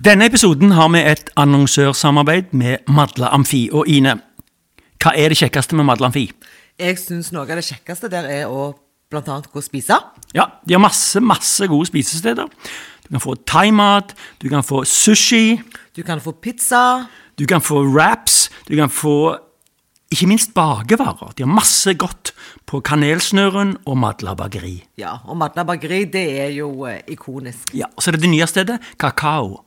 Denne episoden har vi et annonsørsamarbeid med Madla Amfi. Og Ine, hva er det kjekkeste med Madla Amfi? Jeg syns noe av det kjekkeste der er å annet gå og spise. Ja, de har masse, masse gode spisesteder. Du kan få thaimat, du kan få sushi, Du kan få pizza. du kan få wraps, du kan få ikke minst bakevarer. De har masse godt på Kanelsnøren og Madla bakeri. Ja, og Madla bakeri, det er jo eh, ikonisk. Ja, og så er det det nye stedet, Kakao.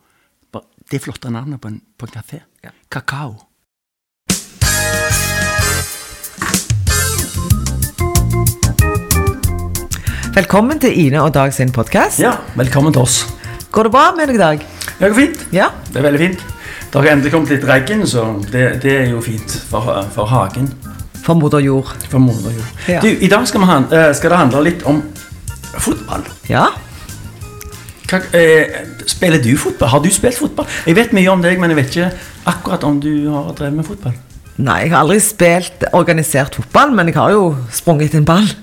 Det er flotte navnet på en, på en kafé. Ja. Kakao. Velkommen til Ine og Dag sin podkast. Ja, velkommen til oss. Går det bra med deg, Dag? Det går fint. Ja. Det er veldig fint. Det har endelig kommet litt regn, så det, det er jo fint for, for hagen. For moder jord. For moder jord. Ja. Du, I dag skal, han- eh, skal det handle litt om fotball. Ja. Hva, eh, spiller du fotball? Har du spilt fotball? Jeg vet mye om deg, men jeg vet ikke akkurat om du har drevet med fotball. Nei, jeg har aldri spilt organisert fotball, men jeg har jo sprunget en ball.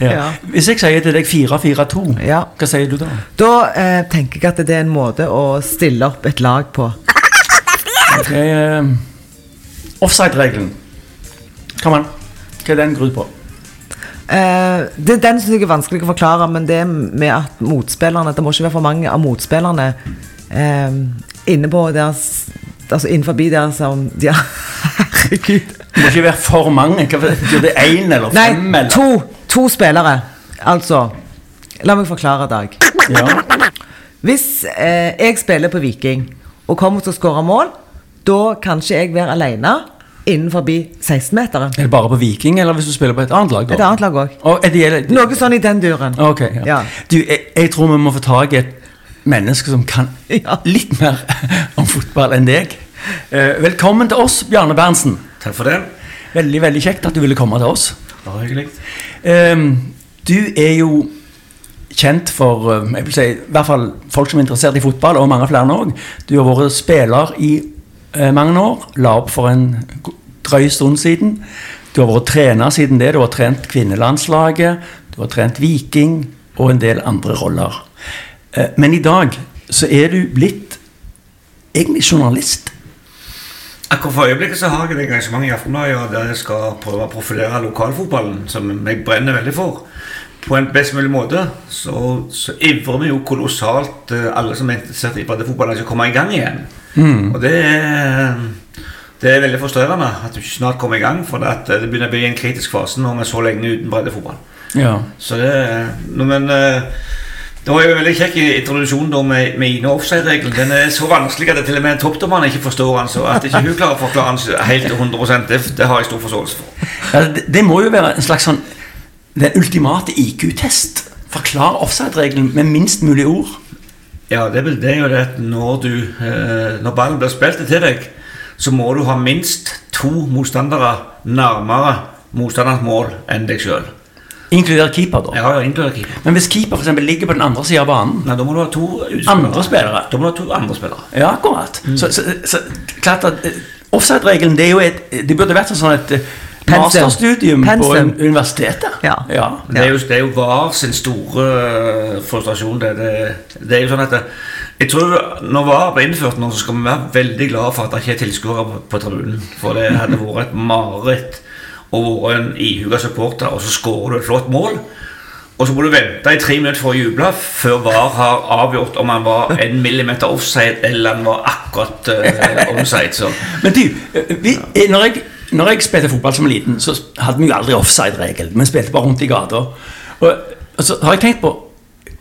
Ja. Ja. Hvis jeg sier til deg 4-4-2, Ja. hva sier du da? Da eh, tenker jeg at det er en måte å stille opp et lag på. Okay, eh, Offside-regelen. Hva er den grudd på? Eh, det, den syns jeg er vanskelig å forklare, men det med at motspillerne Det må ikke være for mange av motspillerne uh, inne på deres Altså innenfor deres som de har Herregud. Det må ikke være for mange. Betyr det? Én eller Nei, fem? eller? to, to spillere. Altså La meg forklare, Dag. Ja. Hvis eh, jeg spiller på Viking og kommer til å skåre mål, da kan ikke jeg være alene innenfor 16-meteren. Er det bare på Viking, eller hvis du spiller på et annet lag? da? Et annet lag òg. Og Noe sånn i den duren. Okay, ja. Ja. Du, jeg, jeg tror vi må få tak i et menneske som kan Ja. litt mer om fotball enn deg. Eh, velkommen til oss, Bjarne Berntsen. Takk for det. Veldig veldig kjekt at du ville komme til oss. Bare hyggelig. Eh, du er jo kjent for eh, jeg vil si, i hvert fall folk som er interessert i fotball, og mange flere òg. Du har vært spiller i eh, mange år. La opp for en drøy stund siden. Du har vært trener siden det. Du har trent kvinnelandslaget, du har trent Viking og en del andre roller. Eh, men i dag så er du blitt egentlig journalist. Akkurat for øyeblikket så har jeg et engasjement i Aftenbladet der jeg skal prøve å profilere lokalfotballen, som jeg brenner veldig for. På en best mulig måte så, så ivrer vi jo kolossalt eh, alle som er interessert i breddefotballen, skal komme i gang igjen. Og det er, det er veldig frustrerende at du ikke snart kommer i gang, for at det begynner å bli en kritisk fase når vi er så lenge uten breddefotball. Ja. Så det Men eh, det var jo en veldig kjekk introduksjon da med, med Ine offside-regelen. Den er så vanskelig at det til og med toppdommerne ikke forstår den. Så at ikke hun klarer å forklare den helt til 100 det, det har jeg stor forståelse for. Ja, det, det må jo være en slags sånn Den ultimate IQ-test. Forklar offside-regelen med minst mulig ord. Ja, det, det er jo det at når du eh, Når ballen blir spilt til deg, så må du ha minst to motstandere nærmere motstanderens mål enn deg sjøl. Inkludert keeper, da. Ja, ja, inkludert keeper. Men hvis keeper for eksempel ligger på den andre sida av banen Nei, da må du ha to utspillere. Andre spillere? Da må du ha to andre spillere. Ja, akkurat. Så, så, så klart at eh, Offside-regelen det er jo et Det burde vært sånn et eh, Pensum. masterstudium på universitetet. Ja. ja. Det er jo, det er jo VAR sin store eh, frustrasjon. Det, det, det er jo sånn at det, Jeg tror Når VAR ble innført nå, så skal vi være veldig glade for at det ikke er tilskuere på, tribunen. For det hadde vært et mareritt å være en ihuga supporter, og så skårer du et flott mål. Og så må du vente i tre minutter for å juble før VAR har avgjort om han var en millimeter offside eller han var akkurat uh, onside. Så. Men du, vi, eh, når, jeg, når jeg spilte fotball som liten, så hadde vi jo aldri offside-regel. Vi spilte bare rundt i gata. Og, og så har jeg tenkt på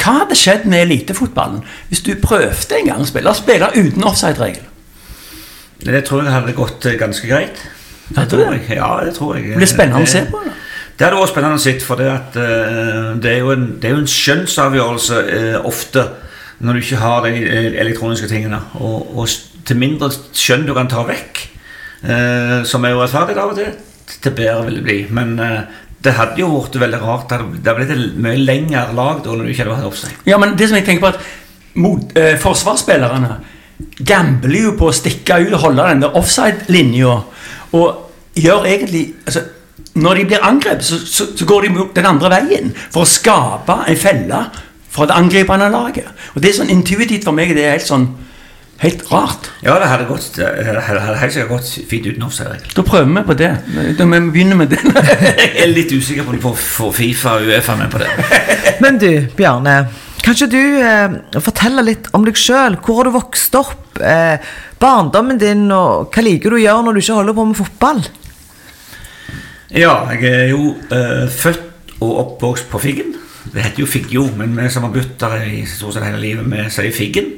Hva hadde skjedd med elitefotballen hvis du prøvde en gang å spille, spille uten offside-regel? Det tror jeg hadde gått eh, ganske greit. Det tror jeg. Ja, det tror jeg. Det blir spennende å se på. det. Det hadde vært spennende å se, for det, at, eh, det, er jo en, det er jo en skjønnsavgjørelse eh, ofte når du ikke har de eh, elektroniske tingene. Og, og til mindre skjønn du kan ta vekk, eh, som er jo rettferdig av og til, til bedre vil det bli. Men eh, det hadde jo vært veldig rart. Det hadde, blitt et mye lengre lag da når du ikke hadde vært offside. Ja, men det som jeg tenker på at mot, eh, Forsvarsspillerne gambler jo på å stikke ut og holde den der offside-linja. Og gjør egentlig altså, Når de blir angrepet, så, så, så går de mot den andre veien for å skape en felle for det angripende laget. Og det er sånn intuitivt for meg, det er helt sånn Helt rart. Ja, det hadde, gått, det hadde helt sikkert gått fint uten oss. Erik. Da prøver vi på det. Da vi begynner med det. Jeg er litt usikker på om du får- Fifa og Uefa med på det. Men du, Bjarne. Kan ikke du eh, fortelle litt om deg sjøl? Hvor har du vokst opp? Eh, barndommen din, og hva liker du å gjøre når du ikke holder på med fotball? Ja, jeg er jo eh, født og oppvokst på Figgen. Det heter jo Figgjo, men vi som har bodd der i stort sett hele livet, vi sier Figgen.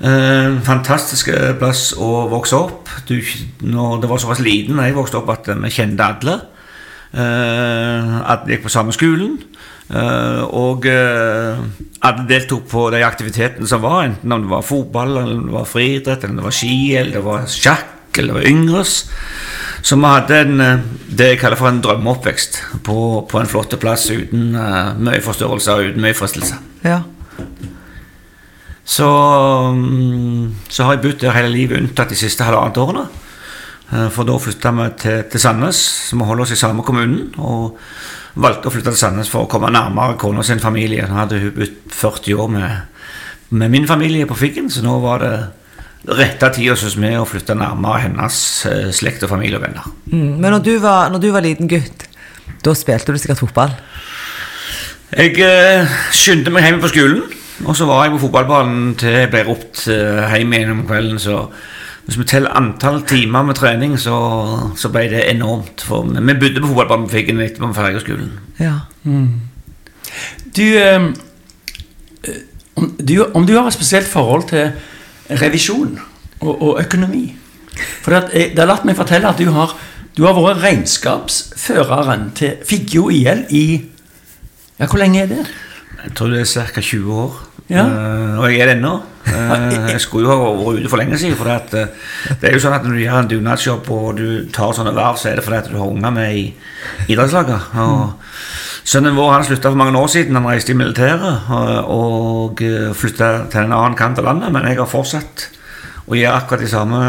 Eh, fantastisk plass å vokse opp. Du, når det var såpass liten da jeg vokste opp at vi kjente alle. Eh, alle gikk på samme skolen. Eh, og eh, alle deltok på de aktivitetene som var, enten om det var fotball, eller det var friidrett, eller det var ski, eller det var sjakk, eller det var yngres. Så vi hadde en, eh, det jeg kaller for en drømmeoppvekst på, på en flott plass uten uh, mye forstørrelser og uten mye fristelser. Ja. Så, mm, så har jeg bodd der hele livet unntatt de siste halvannet årene. Eh, For da flytta vi til, til Sandnes, så vi holder oss i samme kommunen. Og valgte å flytte til Sandnes for å komme nærmere kona sin familie. Nå hadde hun bodd 40 år med, med min familie på Figgen, så nå var det rette tida hos meg å flytte nærmere hennes eh, slekt og familie og venner. Mm. Men når du, var, når du var liten gutt, da spilte du sikkert fotball? Jeg eh, skyndte meg hjem på skolen, og så var jeg på fotballbanen til jeg ble ropt eh, hjem igjen om kvelden. Så hvis vi teller antall timer med trening, så, så ble det enormt. For vi vi bodde på fotballbanen på Figgen etter vi var ferdig skolen. Ja. Du, eh, om, du, om du har et spesielt forhold til revisjon og, og økonomi For det, at det har latt meg fortelle at du har, du har vært regnskapsføreren til Figgjo IL i Ja, hvor lenge er det? Jeg tror det er ca. 20 år. Ja. Uh, og jeg er det ennå. Uh, jeg skulle jo ha vært ute for lenge siden. For det, at, uh, det er jo sånn at når du gjør en dugnadsjobb og du tar sånne verv, så er det fordi at du har unger med i idrettslaget. Og Sønnen vår han slutta for mange år siden. Han reiste i militæret og, og flytta til en annen kant av landet. Men jeg har fortsatt å gjøre akkurat de samme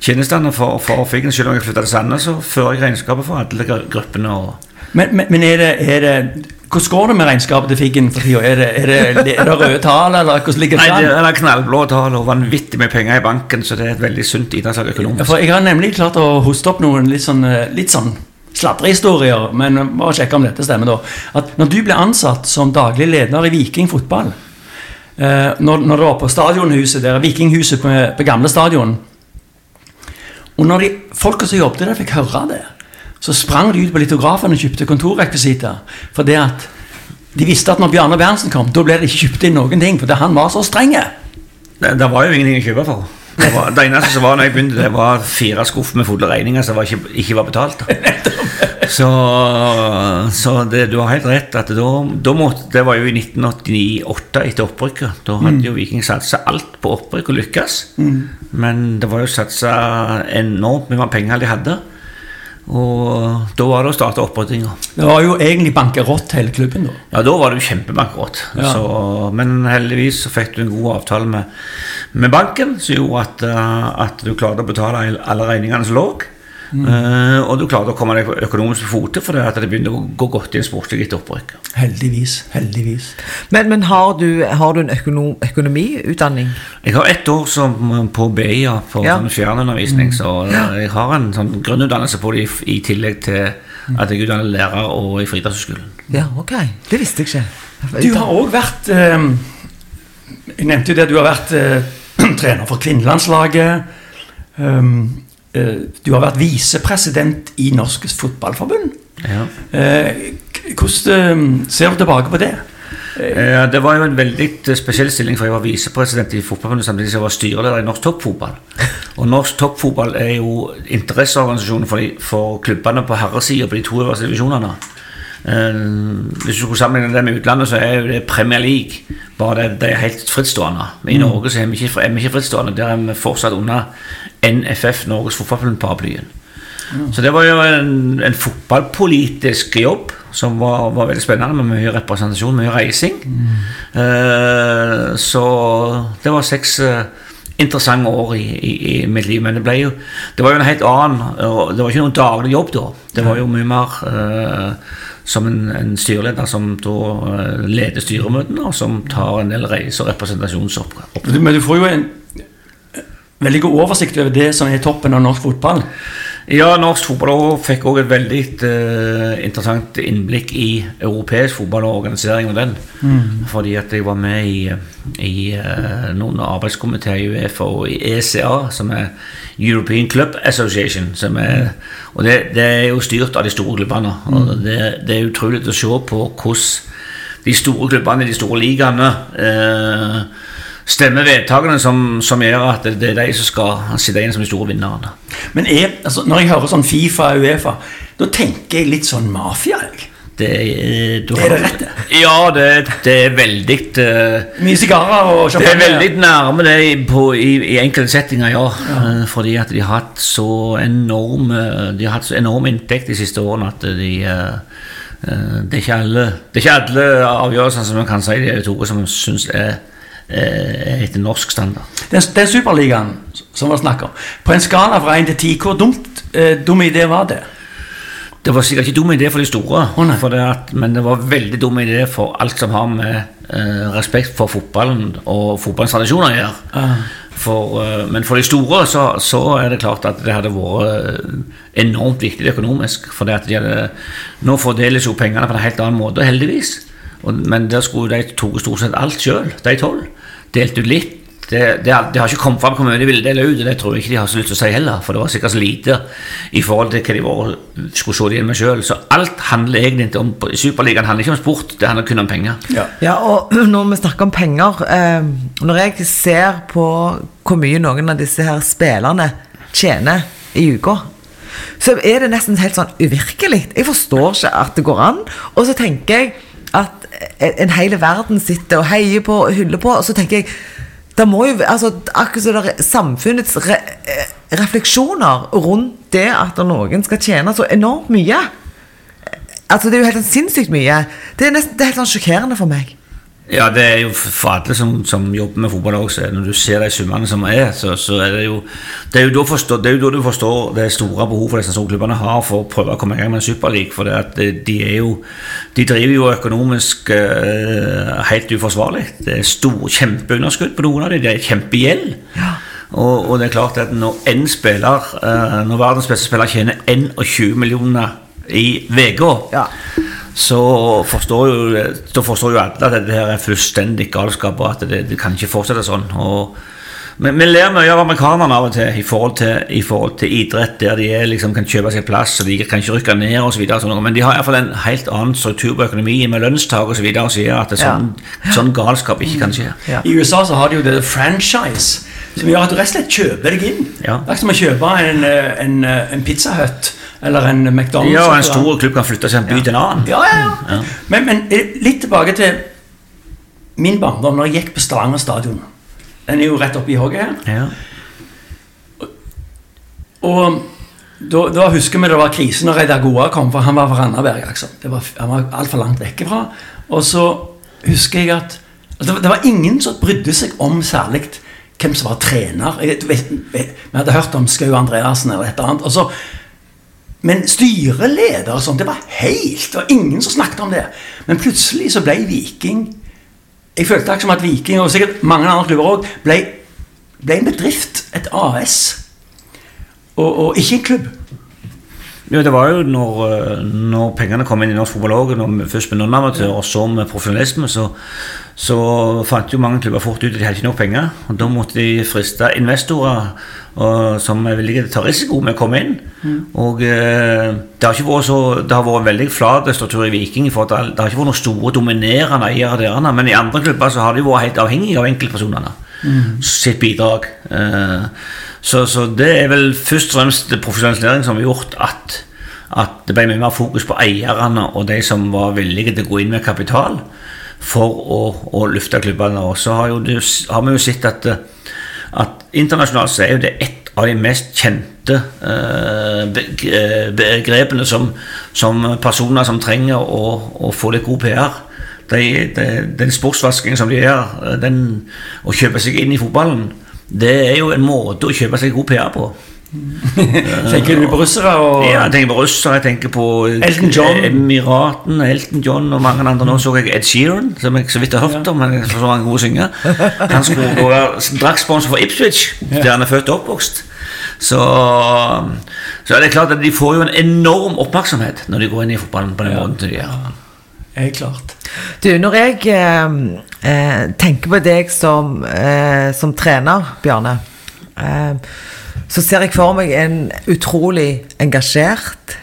tjenestene for, for Figgen. Selv om jeg flytta til Sandnes, så fører jeg regnskapet for alle gru- gruppene. og Men, men, men er, det, er det Hvordan går det med regnskapet til Figgen for tida? Er er, det, røde tall, eller hvordan ligger det Nei, det er knallblå tall og vanvittig med penger i banken, så det er et veldig sunt idrettslag økonomisk. For jeg har nemlig klart å hoste opp noen litt sånn, eh, litt sånn sladrehistorier, men må sjekke om dette stemmer, da. At når du ble ansatt som daglig leder i Viking fotball, eh, når, når det var på stadionhuset der, Vikinghuset på, på gamle stadion Og når de folka som jobbet der, fikk høre det, så sprang de ut på litografen og kjøpte kontorrekvisitter. For det at de visste at når Bjarne Berntsen kom, da ble det ikke kjøpt inn noen ting, For han var så strenge. Det, det var jo ingenting å kjøpe for. Det, var, det eneste som var når jeg begynte, det var fire skuff med fulle regninger som ikke, ikke var betalt. Så, så det, du har helt rett. at da, da måtte, Det var jo i 1988, etter opprykket. Da hadde jo Viking satsa alt på opprykk og lykkes. Men det var jo satsa enormt mye penger de hadde. Og da var det å starte opprydninga. Det var jo egentlig bankerott hele klubben da. Ja, da var det jo kjempebankerott. Ja. Så- Men heldigvis så fikk du en god avtale med, med banken som gjorde at, eh, at du klarte å betale alle regningene som lå. Eh, og du klarte å komme deg økonomisk på fote fordi at det begynte å gå godt i en sportslig etter opprykk. Heldigvis. Heldigvis. Men, men har, du, har du en økono, økonomiutdanning? Jeg har ett år som på BI ja, på Ja. sånn fjernundervisning, så jeg har en sånn grunnutdannelse på det i, i tillegg til at jeg er utdannet lærer og i friidrettsskolen. Ja, ok. Det visste jeg ikke. Du har òg vært eh, Jeg nevnte jo det, du har vært eh, trener for kvinnelandslaget. Um, eh, du har vært visepresident i Norsk Fotballforbund. Ja. Eh, hvordan eh, ser du tilbake på det? Ja, Det var jo en veldig eh, spesiell stilling, for jeg var visepresident i Fotballforbundet samtidig som jeg var styreleder i Norsk Toppfotball. Og Norsk Toppfotball er jo interesseorganisasjonen for, de, for klubbene på herresida på de to øverste divisjonene. Eh, hvis du skulle sammenligne det med utlandet, så er jo det Premier League. Bare det, det er helt frittstående. I Norge så er vi ikke, er vi ikke frittstående. Der er vi fortsatt under NFF, Norges Fotballforbund-paraplyen. Så det var jo en, en fotballpolitisk jobb som var, var veldig spennende, med mye representasjon, mye reising. Eh, så det var seks uh, interessante år i, i, i mitt liv. Men det ble jo Det var jo en helt annen Det var ikke noen daglig jobb da. Det var jo mye mer eh, som en, en styreleder som da eh, leder styremøtene, og som tar en del reise- og representasjonsoppgaver. Men du får jo en eh, veldig god oversikt over det som er toppen av norsk fotball. Ja, norsk fotball fikk også et veldig uh, interessant innblikk i europeisk fotball og organisering av den. Fordi at jeg var med i, i uh, noen arbeidskomiteer i Uefa og i ECA, som er European Club Association. Som er, og det, det er jo styrt av de store klubbene. Og det, det er utrolig å se på hvordan de store klubbene i de store ligaene eh, stemmer vedtakene som, som gjør at det, det er de som skal sitte inn som de store vinnerne. Men er, altså, når jeg hører sånn Fifa og Uefa, da tenker jeg litt sånn mafia. Jeg. Det er, du Er det rett, det? Ja, det, det er veldig uh, Mye sigarer og Det er veldig nærme det på, i, i enkelte settinger, ja. Eh, Fordi at de har hatt så enorm De har hatt så enorm inntekt de siste årene at de uh, eh, Det er ikke alle Det er ikke alle avgjørelser som man kan si de er to som syns er etter norsk standard. Den, den superligaen som var snakk om, på en skala fra 1 til 10, hvor dumt, eh, dum idé var det? Det var sikkert ikke dum idé for de store, oh, for det at, men det var veldig dum idé for alt som har med eh, respekt for fotballen og fotballens tradisjoner å gjøre. Ah. For, eh, men for de store så, så er det klart at det hadde vært eh, enormt viktig økonomisk. For det at de hadde, nå fordeles jo pengene på en helt annen måte, heldigvis. Og, men der skulle de tok stort sett alt sjøl, de tolv. Delt ut litt. Det, det, har- det har ikke kommet fram hvor mye de ville dele ut, og det tror jeg ikke de har så lyst til å si heller. For det var sikkert så lite i forhold til hva de var, skulle se igjen med sjøl. Så alt handler egentlig ikke om Superligaen handler ikke om sport, det handler kun om penger. Ja. Ja, og når vi snakker om penger eh, Når jeg ser på hvor mye noen av disse her spillerne tjener i uka, så er det nesten helt sånn uvirkelig. Jeg forstår ikke at det går an. Og så tenker jeg at en hel verden sitter og heier på og hyller på, og så tenker jeg det må jo, altså Akkurat som det er samfunnets re, eh, refleksjoner rundt det at noen skal tjene så enormt mye. Altså Det er jo helt sinnssykt mye. Det er, nesten, det er helt sånn sjokkerende for meg. Ja, det er jo for alle som, som jobber med fotball også. Når du ser de summene som er, så, så er det jo Det er jo da, forstår, det er jo da du forstår det store behovet disse storklubbene har for å prøve å komme i gang med en superleague. For det at de, de er jo De driver jo økonomisk eh, helt uforsvarlig. Det er stor, kjempeunderskudd på noen av dem. Det er kjempegjeld. Og, og det er klart at når en spiller eh, Når verdens beste spiller tjener 21 millioner i uka Ja. Så forstår jo, da forstår jo alle at dette her er fullstendig galskap, og at det, det kan ikke fortsette sånn. Og, men vi ler mye av amerikanerne av og til i forhold til, i forhold til idrett, der de er, liksom, kan kjøpe seg plass, og de kan ikke rykke ned osv. Men de har iallfall en helt annen struktur på økonomien med lønnstak osv. Og, og sier at det er sånn, sånn galskap ikke kan skje. Ja. I USA så har de jo det franchise, som gjør at du rett og slett kjøper deg inn. Ja. Det er som å kjøpe en, eh, en, eh, en Pizza Hut eller en McDonald's. Ja, og en stor klubb kan flytte seg en by til en annen. Ja, ja, ja. Men, men eh, litt tilbake til min barndom, når jeg gikk på Stavanger stadion. Den er jo rett oppi hogget her. Ja. Og da, da husker vi det var krise når Reidar Goa kom, for han var fra Randaberg. Liksom. Det var, han var altfor langt vekk fra. Og så husker jeg at altså, det, var- ingen som brydde seg om særlig hvem som var trener. Jeg, du vet, vi hadde hørt om Skau Andreassen eller et eller annet. Og så, men styreleder og sånt, det var helt Det var ingen som snakket om det. Men plutselig så ble Viking Jeg følte akkurat som at Viking, og sikkert mange andre klubber òg, ble, ble en bedrift. Et AS. Og, og ikke en klubb. Ja, det var jo når, eh, når pengene kom inn i norsk fotball òg, først med non-amatør og så med profesjonalisme, så, så fant jo mange klubber fort ut at de hadde ikke nok penger. Og da måtte de friste investorer og, som er villige til å ta risiko med å komme inn. Og eh, det har ikke vært så Det har vært en veldig flat struktur i Viking. For det, det har ikke vært noen store dominerende eiere der, men i andre klubber så har de vært helt avhengige av enkeltpersonene sitt bidrag. Eh, så, så det er vel først og fremst profesjonalisering som har gjort at, at det ble mye mer fokus på eierne og de som var villige til å gå inn med kapital for å, å løfte klubbene. Og så har, jo har vi jo sett at, eh, at internasjonalt så er jo det ett av de mest kjente eh, eh, begrepene som, som personer som trenger å, å få litt god PR de, de, den sportsvaskingen som de gjør, den, å kjøpe seg inn i fotballen, det er jo en måte å kjøpe seg god PR på. Tenker du på russere og Ja, jeg tenker på russere, jeg tenker på Elton John. Emiraten, Elton John og mange andre. Nå så jeg Ed Sheeran, som jeg så vidt har hørt om, men jeg så han god synger. synge. Han skulle gå være draktsponsor for Ipswich, der han er født og oppvokst. Så, så er det klart at de får jo en enorm oppmerksomhet når de går inn i fotballen på den måten de gjør. Helt klart. Du, når jeg eh, eh, tenker på deg som, eh, som trener, Bjarne, eh, så ser jeg for meg en utrolig engasjert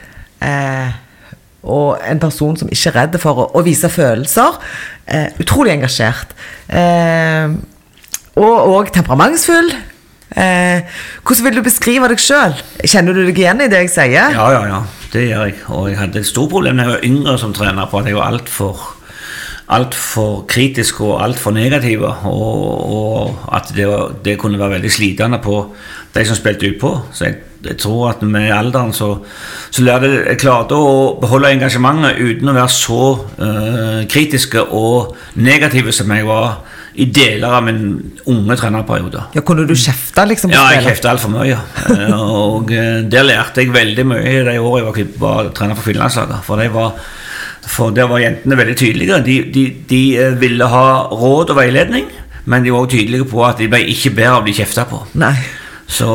eh, og en person som ikke er redd for å, å vise følelser. Eh, utrolig engasjert. Eh, og, og temperamentsfull. Eh, hvordan vil du beskrive deg sjøl? Kjenner du deg igjen i det jeg sier? Ja, ja, ja, det gjør jeg. Og jeg hadde et stort problem da jeg var yngre som trener, på at jeg var altfor altfor kritisk og altfor negativ. Og, og at det, var, det, kunne være veldig slitende på de som spilte utpå. Så jeg, jeg, tror at med alderen så, så lærte jeg klarte å beholde engasjementet uten å være så øh, kritiske og negative som jeg var i deler av min unge trenerperiode. Ja, Kunne du kjefte liksom? Ja, jeg kjefta altfor mye. og der lærte jeg veldig mye i de årene jeg var, var trener for finlandslaget. For de var for der var jentene veldig tydelige. De, de, de, ville ha råd og veiledning, men de var også tydelige på at de ble ikke bedre av de kjefta på. Nei. Så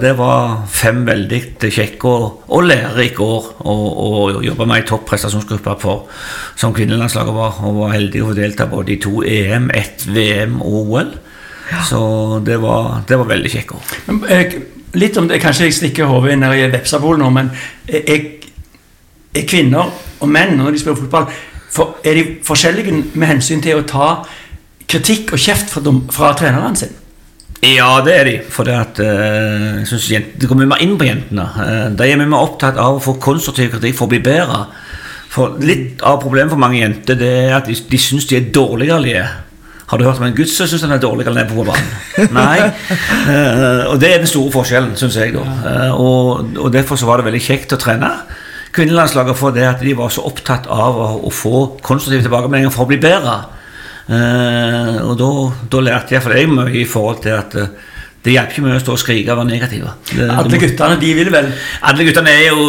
det var fem veldig kjekke og, og lærerike år å jobbe med ei topp prestasjonsgruppe for, som kvinnelandslaget var. Og var heldig å få delta både i to EM, ett VM og OL. Ja. Så det var, det var veldig kjekke år. Men, jeg, litt om det, Kanskje jeg stikker hodet ned i vepsabol nå, men er, er kvinner og menn når de spiller fotball, for, er de forskjellige med hensyn til å ta kritikk og kjeft fra, fra treneren sine? Ja, det er de. For at, uh, jeg synes jenter, det kommer mer inn på jentene. Uh, de er mer opptatt av å få konstruktiv kritikk for å bli bedre. For Litt av problemet for mange jenter Det er at de, de syns de er dårligere enn de er. Har du hørt om en gutt som syns han er dårligere enn på banen? Nei. Uh, og det er den store forskjellen, syns jeg. da og, og, derfor så var det veldig kjekt å trene kvinnelandslaget for det at de var så opptatt av å, å få konstruktive tilbakemeldinger for å bli bedre. Uh, og da, lærte jeg for deg mye i forhold til at uh, det hjelper ikke mye å stå og skrike og være negative. Det, alle guttene de vil vel Alle guttene er jo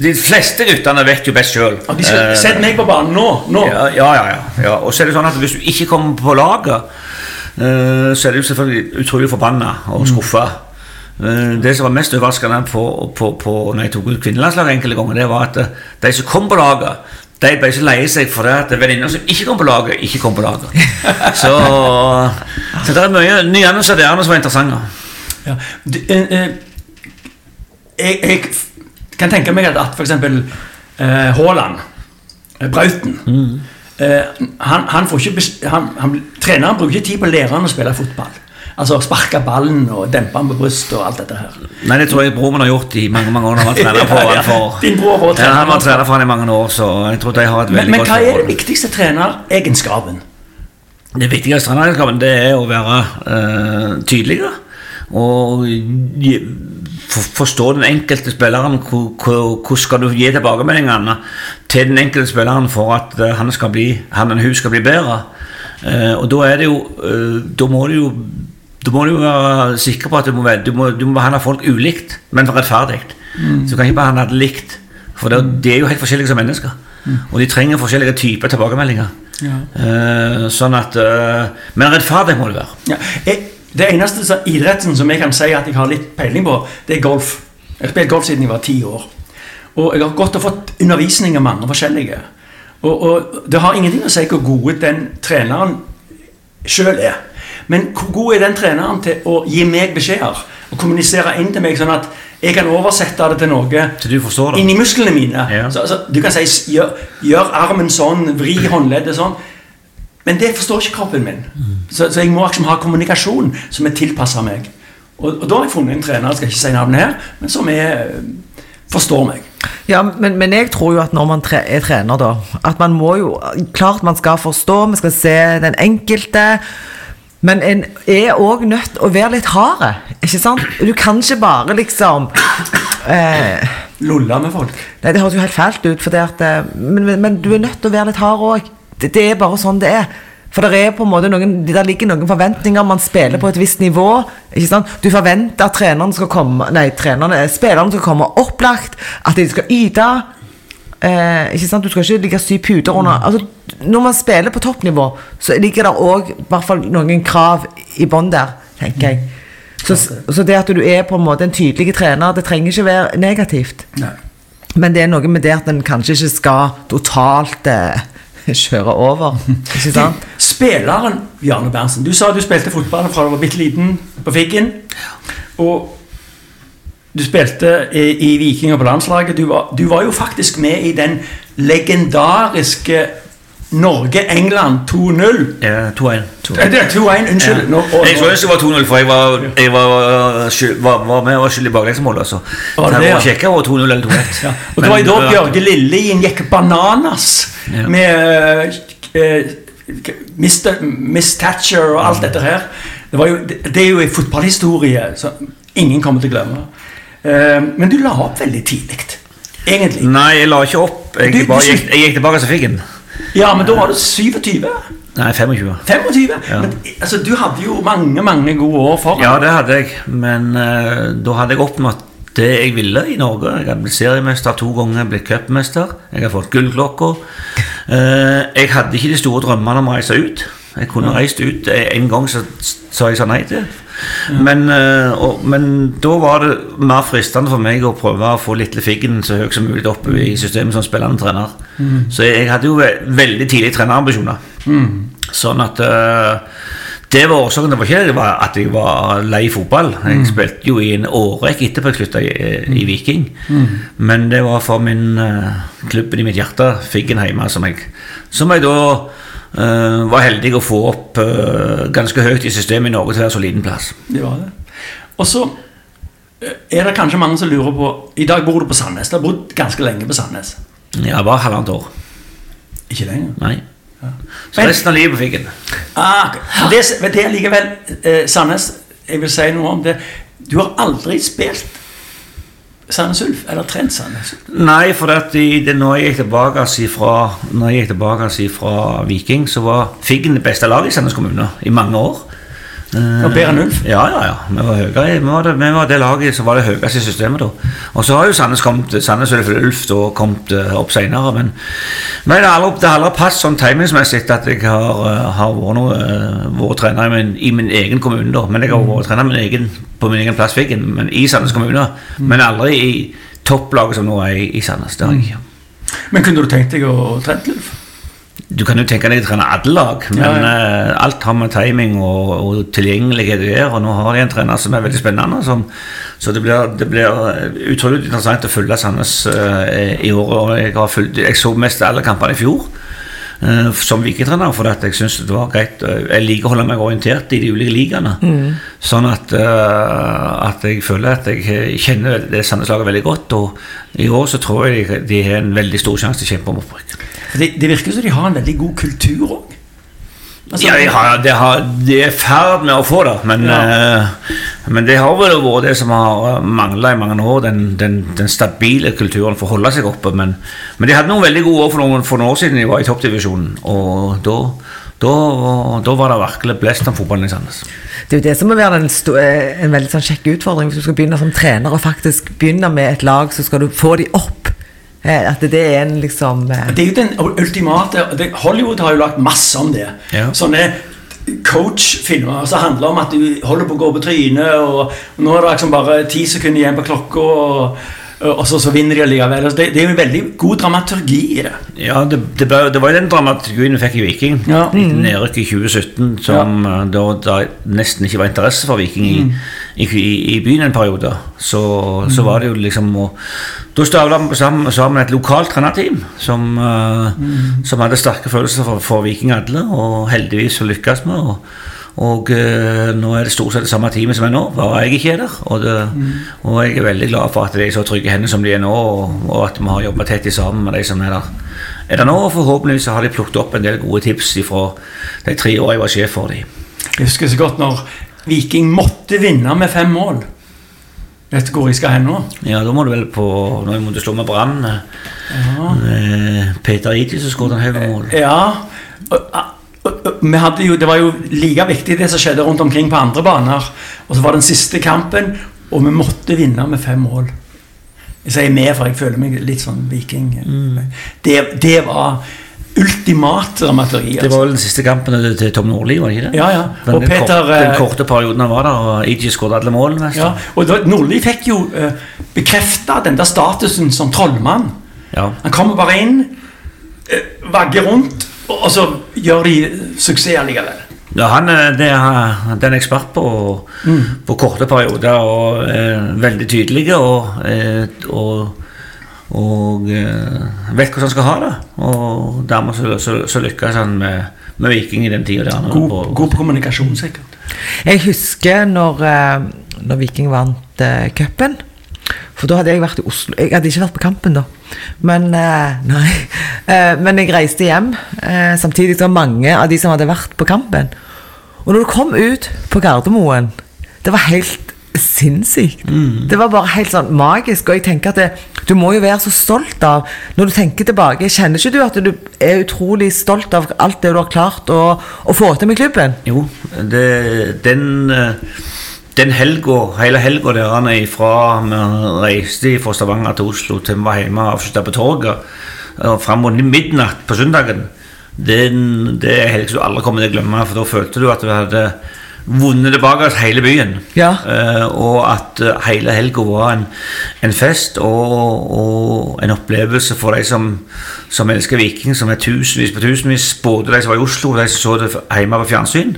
De fleste guttene vet jo best sjøl. Uh, Sett meg på banen nå! nå. Ja, ja, ja, ja. Og så er det sånn at hvis du ikke kommer på laget, uh, så er du selvfølgelig utrolig forbanna og skuffa. Mm. Det som var mest overraskende på, på, på, når jeg tok ut kvinnelandslaget enkelte ganger, det var at de som kom på laget de ble så lei seg for det at venninner som ikke kom på laget, ikke kom på laget. Så, så det er mye nyanser der som er interessante. Ja. Du, eh, eh, jeg, jeg, kan tenke meg at, f.eks. Eh, Haaland, eh, Brauten mm. eh, han, han, får ikke, han, han, Treneren bruker ikke tid på læreren å spille fotball. Altså sparke ballen og dempe den på brystet og alt dette her. Nei, det tror jeg broren min har gjort i mange mange år. Han var trener på ja, for, Din bror var trener, ja, han var trener for han i mange år, så jeg tror de har et veldig men, godt Men hva er den viktigste treneregenskapen? Det viktigste treneregenskapen det er å være uh, tydeligere. Og forstå den enkelte spilleren. Hvordan skal du gi tilbakemeldingene til den enkelte spilleren for at uh, han, skal bli, han eller hun skal bli bedre? Uh, og da er det jo Da må du jo da må du være sikker på at du må, du må, du må behandle folk ulikt, men rettferdig. Mm. Så du kan ikke behandle det likt. For det, de er jo helt forskjellige som mennesker. Mm. Og de trenger forskjellige typer tilbakemeldinger. Ja. Uh, sånn at uh, Men rettferdig må det være. Ja. Jeg, det eneste idretten som jeg kan si at jeg har litt peiling på, det er golf. Jeg har spilt golf siden jeg var ti år. Og jeg har gått og fått undervisning av mange forskjellige. Og, og det har ingenting å si hvor gode den treneren sjøl er. Men hvor god er den treneren til å gi meg beskjeder? Og kommunisere inn til meg sånn at jeg kan oversette det til noe til du inni musklene mine. Ja. Så, så, du kan si gjør, gjør, armen sånn, vri håndleddet sånn. Men det forstår ikke kroppen min. Mm. Så, så, jeg må liksom ha kommunikasjon som er tilpassa meg. Og, og, da har jeg funnet en trener, jeg skal ikke si navnet her, men som er, forstår meg. Ja, men, men, jeg tror jo at når man tre, er trener, da At man må jo Klart man skal forstå, vi skal se den enkelte. Men en er òg nødt til å være litt hard. Ikke sant? Du kan ikke bare liksom eh, Lolle med folk? Nei, Det høres jo helt fælt ut, at, eh, men, men, men, du er nødt til å være litt hard òg. Det, det, er bare sånn det er. For det er på en måte noen, der ligger noen forventninger. Man spiller på et visst nivå. ikke sant? Du forventer at trenerne skal komme Nei, trenerne, spillerne skal komme opplagt. At de skal yte. Eh, ikke sant? Du skal ikke ligge sy puter under. Altså, når man spiller på toppnivå, så ligger det òg noen krav i bånn der, tenker jeg. Så, så det at du er på en måte en tydelig trener, det trenger ikke være negativt. Nei. Men det er noe med det at en kanskje ikke skal totalt eh, kjøre over. Ikke sant? Spilleren Bjarne Berntsen, du sa du spilte fotball fra du var bitte liten på Figgen. Og du spilte i, i Viking på landslaget. Du var, du var jo faktisk med i den legendariske Norge-England 2-0. Ja, 2-1. Eh, Det er 2-1, unnskyld. Nå, og, Jeg tror ikke det var 2-0, for jeg var, jeg var, var, var med og var skyld i baklengsmål. Altså. Var det det, ja? kjekke over 2-0 eller 2-1. ja. og det var jo da Men, Bjørge Lillelien gikk bananas Ja. med uh, Mr. Miss Thatcher og alt dette her. Det, var jo, det, det er jo en fotballhistorie som ingen kommer til å glemme. Eh, men du la opp veldig tidlig, egentlig. Nei, jeg la ikke opp. Jeg, Du- bare gikk, jeg gikk tilbake fikk den Ja, men da var du 27? Nei, 25. 25? Ja. Men altså, du hadde jo mange, mange gode år foran. Ja, det hadde jeg, men uh, da hadde jeg oppnådd det jeg ville i Norge. Jeg hadde blitt seriemester to ganger, blitt cupmester. Jeg har fått gullklokka. Uh, jeg hadde ikke de store drømmene om å reise ut. Jeg kunne reist ut en gang, så sa jeg sa nei til. Men, eh, og, men da var det mer fristende for meg å prøve å få Lille Figgen så høyt som mulig opp i systemet som spillende trener. Så jeg, hadde jo veldig tidlig trenerambisjoner. Sånn at eh, det var årsaken. Det var ikke det var at jeg var lei fotball. Jeg spilte jo i en årrekke etterpå jeg slutta i, i Viking. Men det var for min klubben i mitt hjerte, Figgen hjemme, som jeg, som jeg da eh, var heldig å få opp uh, ganske høyt i systemet i Norge til å være så liten plass. Det var det. Og så eh, er det kanskje mange som lurer på I dag bor du på Sandnes. Du har bodd ganske lenge på Sandnes. Jeg bare halvannet år. Ikke lenger. Nei. Så Men- resten av livet på Figgen. Ah, det, det er likevel eh, Sandnes Jeg vil si noe om det. Du har aldri spilt Sandnes Ulf, eller trent Sandnes. Nei, for at i, det, når jeg gikk tilbake fra, når jeg gikk tilbake fra Viking, så var Figgen det beste laget i Sandnes kommune i mange år. Eh, Og bedre enn Ulf? Ja, ja, ja. Vi var, høyere, vi, var det, vi var det laget som var det høyeste i systemet da. Og så har jo Sandnes kommet, Sandnes og Ulf da, kommet eh, opp senere, men, men det har aldri, det aldri passet sånn timingsmessig at jeg har, eh, har vært, noe, vært trener i min, i min egen kommune da. Men jeg har vært trener min egen, på min egen plass Figgen, men i Sandnes kommune. Men aldri i topplaget som nå er i, i Sandnes. Det har jeg ikke. Men kunne du tenkt deg å trene Ulf? Du kan jo tenke deg å trene alle lag, men Ja, eh, alt har med timing og, og tilgjengelighet å gjøre. Og nå har de en trener som er veldig spennende, som, så det blir, det blir eh, utrolig interessant å følge Sandnes uh, i år. Og jeg, fulgt, jeg så mest alle kampene i fjor. Eh, Som viketrener, for at jeg syns det var greit. eh, Jeg liker å holde meg orientert i de ulike ligaene. Sånn at, eh, at jeg føler at jeg kjenner det Sandnes-laget veldig godt. Og i år så tror jeg de, de har en veldig stor sjanse til å kjempe om opprykk. Det, det virker som de har en veldig god kultur òg. Altså, ja, de, har, de, har, de er i ferd med å få det, men, eh, men det har vel vært det som har mangla i mange år, den, den, den stabile kulturen for å holde seg oppe. Men, men de hadde noen veldig gode år for noen, for noen år siden de var i toppdivisjonen, og da, da, da var det virkelig blest om fotballen i Sandnes. Det er jo det som må være en, eh, en veldig sånn kjekk utfordring hvis du skal begynne som trener og faktisk begynne med et lag, så skal du få de opp. Eh, At det er en liksom eh, Det er jo den ultimate det, Hollywood har jo lagt masse om det. Ja. Sånne coach-filmer som handler om at du holder på å gå på trynet, og nå er det liksom bare ti sekunder igjen på klokka, og, og så, så vinner de allikevel. Altså, Det, det er jo en veldig god dramaturgi i det. Ja, det, det, ble, det var jo den dramaturgien vi fikk i Viking. Ja. Nedrykk i 2017, som ja. da, da nesten ikke var interesse for Viking i, i, i, i byen en periode. Så, så var det jo liksom å Da stavla vi sammen, sammen et lokalt trenerteam som, eh, som hadde sterke følelser for, for Viking alle, og heldigvis så lykkes vi. Og, og uh, nå er det stort sett det samme teamet som er nå, bare jeg ikke er der. Og, det, og jeg er veldig glad for at de er så trygge hender som de er nå, og, og at vi har jobba tett sammen med de som er der er det nå, og forhåpentligvis har de plukket opp en del gode tips fra de tre årene jeg var sjef for dem. Jeg husker så godt når Viking måtte vinne med fem mål. Vet du hvor jeg skal hen nå? Ja, da må du vel på Nå må du slå med Brann Ja. eh, Peter Iti som skåret en haug med mål. Ja, vi jo, det var jo like viktig det som skjedde rundt omkring på andre baner. Og så var det den siste kampen, og vi måtte vinne med fem mål. Jeg sier med, for jeg føler meg litt sånn viking. Det, det var ultimat dramaturgi. Det var vel den siste kampen til Tom Nordli, var det ikke det? Ja, ja. Den, Og den, Peter, korte, den eh, korte perioden han var der, og Iji skåret alle målene. Ja, Ja. og da, Nordli fikk jo uh, bekrefta den der statusen som trollmann. Ja. Han kommer bare inn, uh, vagger rundt, og, og så gjør de suksess allikevel. Ja, han, det er, det er en ekspert på, på korte perioder og eh, veldig tydelig og, eh, og, og eh, vet hvordan han skal ha det. Og dermed så, så, så lykkes han med, med Viking i den tida. God, på- god på kommunikasjon, sikkert. Jeg husker når, eh, når Viking vant eh, cupen. For da hadde jeg vært i Oslo. Jeg hadde ikke vært på kampen da. Men eh, nei. Eh, men jeg reiste hjem eh, samtidig som mange av de som hadde vært på kampen. Og når du kom ut på Gardermoen Det var helt sinnssykt. Det var bare helt sånn magisk. Og jeg tenker at det, du må jo være så stolt av Når du tenker tilbake, kjenner ikke du at du er utrolig stolt av alt det du har klart å, å få til med klubben? Jo, det, den, den helga, hele helga der han er ifra vi reiste fra Stavanger til Oslo til vi var hjemme og avslutta på torget, fram mot midnatt på søndagen, den, det er en helg som du aldri kommer til å glemme, for da følte du at du hadde vunnet tilbake til hele byen. Ja. Uh, og at eh, hele helga var en, en fest og, og en opplevelse for de som, som elsker Viking, som er tusenvis på tusenvis, både de som var i Oslo og de som så det hjemme på fjernsyn.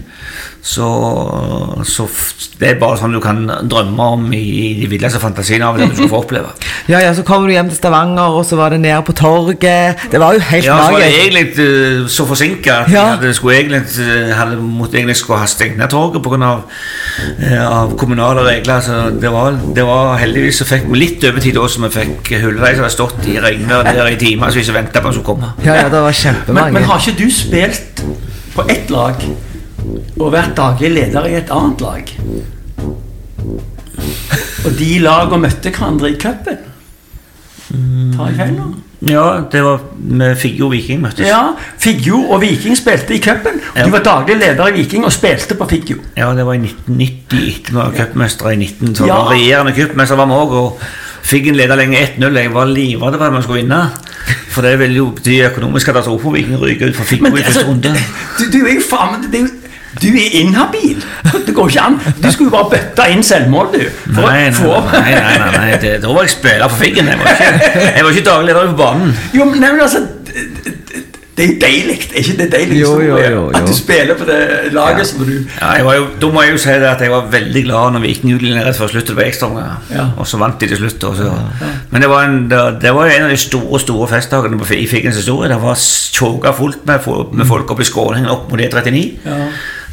Så, så det er bare sånn du kan drømme om i, i de villeste fantasiene av det du skal få oppleve. Ja, ja, så kommer du hjem til Stavanger, og så var det nede på torget. Det var jo helt Ja, så var det egentlig eh, så forsinka at Ja. jeg hadde, skulle egentlig, eh, hadde, måtte egentlig skulle ha stengt ned torget pga. Av, av kommunale regler. Så det var, det var heldigvis så fikk vi litt overtid også, så vi fikk Hullereid som hadde stått i regnvær der i timer Så og venta på at skulle komme. Ja, ja, det var Men, kjempemange. men har ikke du spilt på ett lag og vært daglig leder i et annet lag? Og de lagene møtte hverandre i cupen? Tar jeg feil nå? Ja, det var med Figgjo Viking møttes. Ja, Figgjo og Viking spilte i cupen. Ja. Du var daglig leder i Viking og spilte på Figgjo. Ja, det var i 1990. Vi var cupmestere i 19. Så Ja. var regjerende cupmester var vi òg. Og Figgen leda lenge 1-0. Jeg var livredd for at vi skulle vinne. For det ville jo bety økonomisk katastrofe om Viking ryker ut for Figgjo i første altså, runde. du, du er jo faen det er jo- Du er inhabil! Det går ikke an. Du skulle jo bare bøtte inn selvmål, du. For Nei, nei, nei, nei, nei, nei. Det, da var jeg spiller for Figgen. Jeg var ikke, jeg var ikke daglig leder på banen. Jo, men, nei, men altså det- er jo deilig. Er ikke det deilig Jo, jo, jo. At du spiller på det laget som du Ja, jeg var jo, da må jeg jo si det at jeg var veldig glad når Viking utlignet rett før sluttet på ekstraomganger. Ja. Og så vant de til slutt. Ja. Men det var, en, det, var en av de store store festdagene i Figgens historie. Det var tjåka fullt med, med folk oppe i skråningen opp mot E39.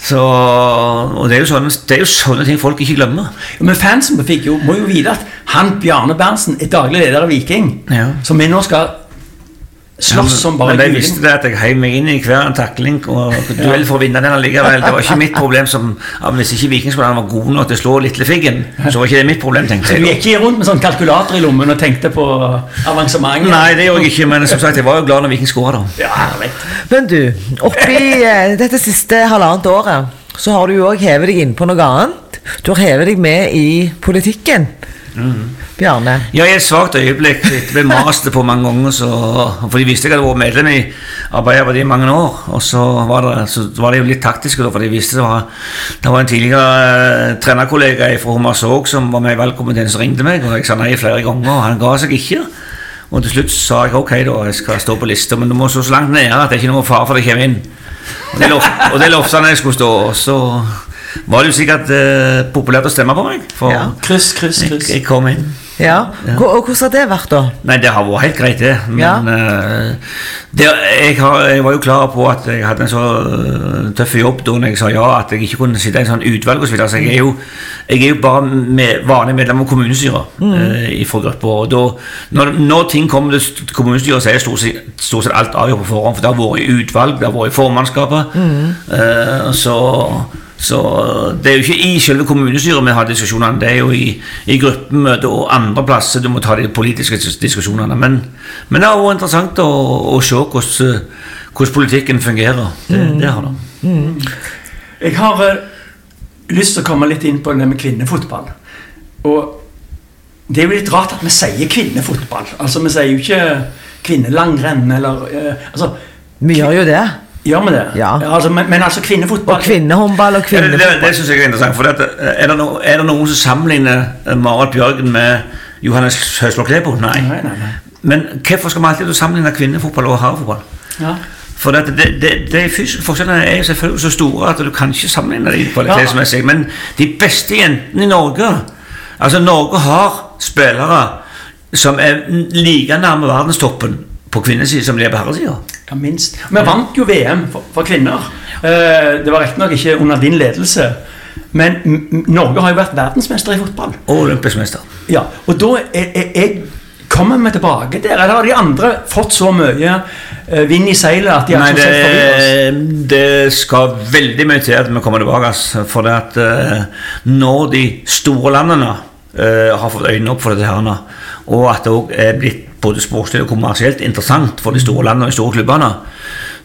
Så, og det er, jo sånne, det er jo sånne ting folk ikke glemmer. Ja, Men fansen Figgjo må jo vite at han Bjarne Berntsen er daglig leder av Viking. Ja. Som vi nå skal slåss som bare Men de visste det at jeg heiv meg inn i hver en takling og duell for å vinne den allikevel. Det var ikke mitt problem som ja, Hvis ikke vikingspilleren var god nok til å slå lille Figgen, så var ikke det mitt problem, tenkte Så du gikk ikke rundt med sånn kalkulator i lommen og tenkte på avansementet? Nei, det gjorde jeg ikke, men som sagt, jeg var jo glad når Viking skåra. da. Ja. Men du, oppi eh, dette siste halvannet året, så har du jo òg hevet deg inn på noe annet. Du har hevet deg med i politikken. Bjarne. Ja, i et svakt øyeblikk Jeg ble mast på mange ganger, så, for de visste jeg hadde vært medlem i Arbeiderpartiet i mange år. Og så var det, så var det jo litt taktisk, for de visste det var, det var en tidligere eh, trenerkollega fra Hummersåk som var med i valgkomiteen som ringte meg, og jeg sa nei flere ganger, og han ga seg ikke. Og til slutt sa jeg ok, da, jeg skal stå på lista, men du må stå så langt nede at det er ikke noe fare for at jeg kommer inn. Og det lovte han jeg skulle stå, og så var det jo sikkert eh, populært å stemme på meg. For Ja. Kryss, kryss, kryss. jeg kom inn. Ja. ja. Og hvordan har det vært, da? Nei, det har vært helt greit, det. Men Ja. eh, det, jeg, har, jeg var jo klar på at jeg hadde en så eh, tøff jobb da når jeg sa ja, at jeg ikke kunne sitte i en sånn utvalg osv. Så, videre. så jeg er jo, jeg er jo bare med, vanlig medlem av kommunestyret mm. fra gruppa. Og da, når, når ting kommer til st- kommunestyret, så er stort sett, stort sett alt avgjort på forhånd. For det har vært utvalg, det har vært formannskapet. formannskapet. Eh, så så det er jo ikke i selve kommunestyret vi har diskusjonene, det er jo i, i gruppemøter og andre plasser du må ta de politiske diskusjonene. Men, men det har vært interessant å, å se hvordan, hvordan politikken fungerer. Det, det har det. Jeg har uh, lyst til å komme litt inn på det med kvinnefotball. Og det er jo litt rart at vi sier kvinnefotball. Altså, Vi sier jo ikke kvinnelangrenn eller uh, Altså, Vi gjør jo det. Gjør vi det? Ja. altså, men, men altså kvinnefotball Og kvinnehåndball og Ja, det, det, det synes jeg er interessant. For det, at, er, det no, er det noen som sammenligner eh, Marit Bjørgen med Johannes Høsblok Klebo? Nei. Nei, nei, nei. Men hvorfor skal vi alltid sammenligne kvinnefotball og herrefotball? Ja. For det, det, det, de fysiske forskjellene er selvfølgelig så store at du kan ikke sammenligne dem kvalitetsmessig. Men de beste jentene i Norge Altså, Norge har spillere som er like nærme verdenstoppen på kvinnesiden som de er på herresida. Ja, minst. Vi vant jo VM for, for kvinner. Eh, det var riktignok ikke under din ledelse. Men Norge har jo vært verdensmester i fotball. Og olympisk mester. Ja, og da er, er, er, kommer vi tilbake der. Eller har de andre fått så mye eh, vind i seilet at de har Nei, ikke sett forbi oss? det, det skal veldig mye til at vi kommer tilbake. For det at eh, når de store landene eh, har fått øynene opp for dette, her, og at det òg er blitt både sportslig og kommersielt interessant for de store landene og de store klubbene,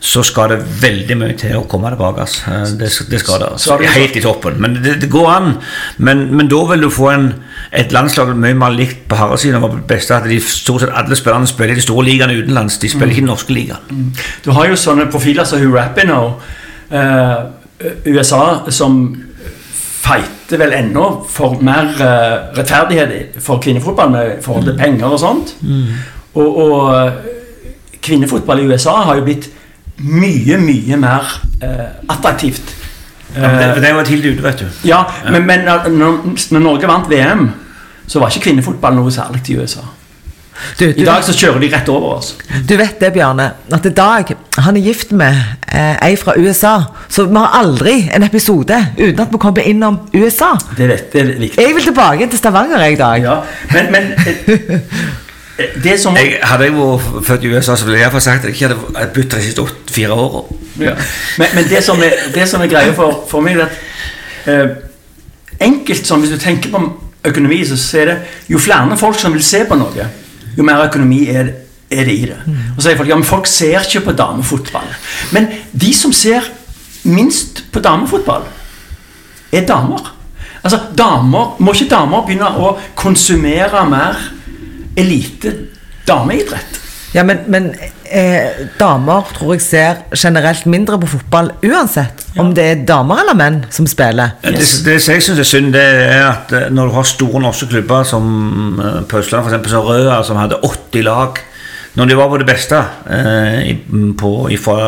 så skal det veldig mye til å komme tilbake. Eh, Det, det skal det. Så er det Helt i toppen. Men det, det går an. Men, men da vil du få en, et landslag mye mer likt på herresiden. det beste at de Stort sett alle spillerne spiller i de store ligaene utenlands. De spiller ikke i den norske ligaen. Du har jo sånne profiler som Hugh Rapinoe, eh, USA, som fighter vel ennå for mer uh, rettferdighet for kvinnefotball med forhold til penger og sånt. Og, og eh, kvinnefotball i USA har jo blitt mye, mye mer uh, attraktivt. Ja, men det, var tidlig ute, vet du. ja, men, men når, når Norge vant VM, så var ikke kvinnefotball noe særlig i USA. Du, I dag så kjører de rett over oss. du vet det, Bjarne, at i dag han er gift med eh, ei fra USA. Så vi har aldri en episode uten at vi kommer innom USA. Det, vet, det er viktig. Jeg vil tilbake til Stavanger i dag. Ja, men, men eh, det som Jeg, hadde jeg vært født i USA, så ville jeg iallfall sagt at jeg ikke hadde byttet de siste åtte, fire åra. ja. men, men det som er, det som er greia for, for meg, er at eh, enkelt sånn, Hvis du tenker på økonomi, så er det jo flere folk som vil se på noe, jo mer økonomi er, er det i det. Og så sier folk ja, men folk ser ikke på damefotball. Men de som ser minst på damefotball, er damer. Altså, damer, Må ikke damer begynne å konsumere mer elite dameidrett? Ja, men, men eh, damer tror jeg ser generelt mindre på fotball uansett. Om det er damer eller menn som spiller. Det, det som jeg syns er synd, det er at eh, når du har store norske klubber som eh, på Østlandet, f.eks. som Røa, som hadde 80 lag når de var på det beste, eh, på, fra,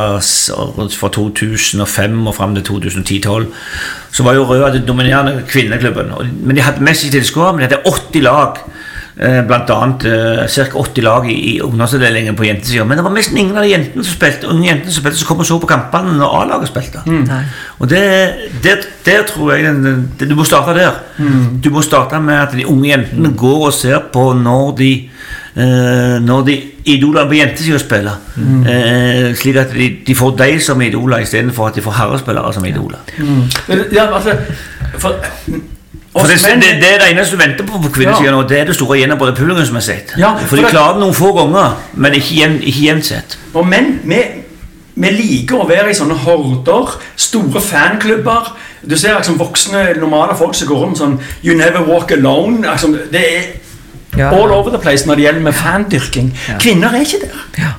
fra 2005 og fram til 2010-2012, så var jo Røa den dominerende kvinneklubben. Men de hadde mest tilskuere, men de hadde 80 lag. Eh, blant annet eh, ca. 80 lag i, i ungdomsavdelingen på jentesida. Men det var nesten ingen av de jentene som spilte unge jentene som spilte, som kom og så på kampene når A-laget spilte. Mm. Og det, det, det, tror jeg det, Du må starte der. Du må starte med at de unge jentene går og ser på når de Når de idolene på jentesida spiller. Eh, slik at de, de får de som idoler istedenfor at de får herrespillere som idoler. Ja, altså for, For det, det, det er det eneste du venter på på kvinnesida nå. Det er det store gjennombruddet publikumsmessig. Ja, for for de klarer det noen få ganger, men ikke ikke jevnt sett. Og menn, vi, vi liker å være i sånne horder, store fanklubber. Du ser liksom voksne, normale folk som går rundt sånn You never walk alone. Altså, det er Ja. all over the place når det gjelder med fandyrking. Kvinner er ikke der. Ja.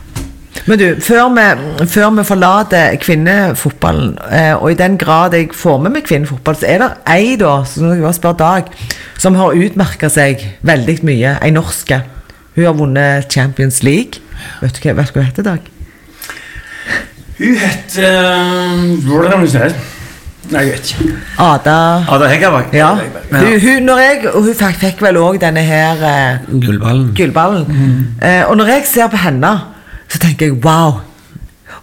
Men du, før vi, før vi forlater kvinnefotballen, eh, og i den grad jeg får med meg kvinnefotball, så er det ei da, som jeg spør Dag, som har utmerka seg veldig mye. Ei norske. Hun har vunnet Champions League. Vet du hva, vet du hva hun heter, Dag? Hun heter Hvordan er det? Nei, jeg vet ikke. Ada Ada Hegerberg. Ja. Ja. Hun, hun, når jeg, og hun fikk, fikk vel òg denne her eh, Gullballen. gullballen. Eh, og når jeg ser på henne, så tenker jeg wow.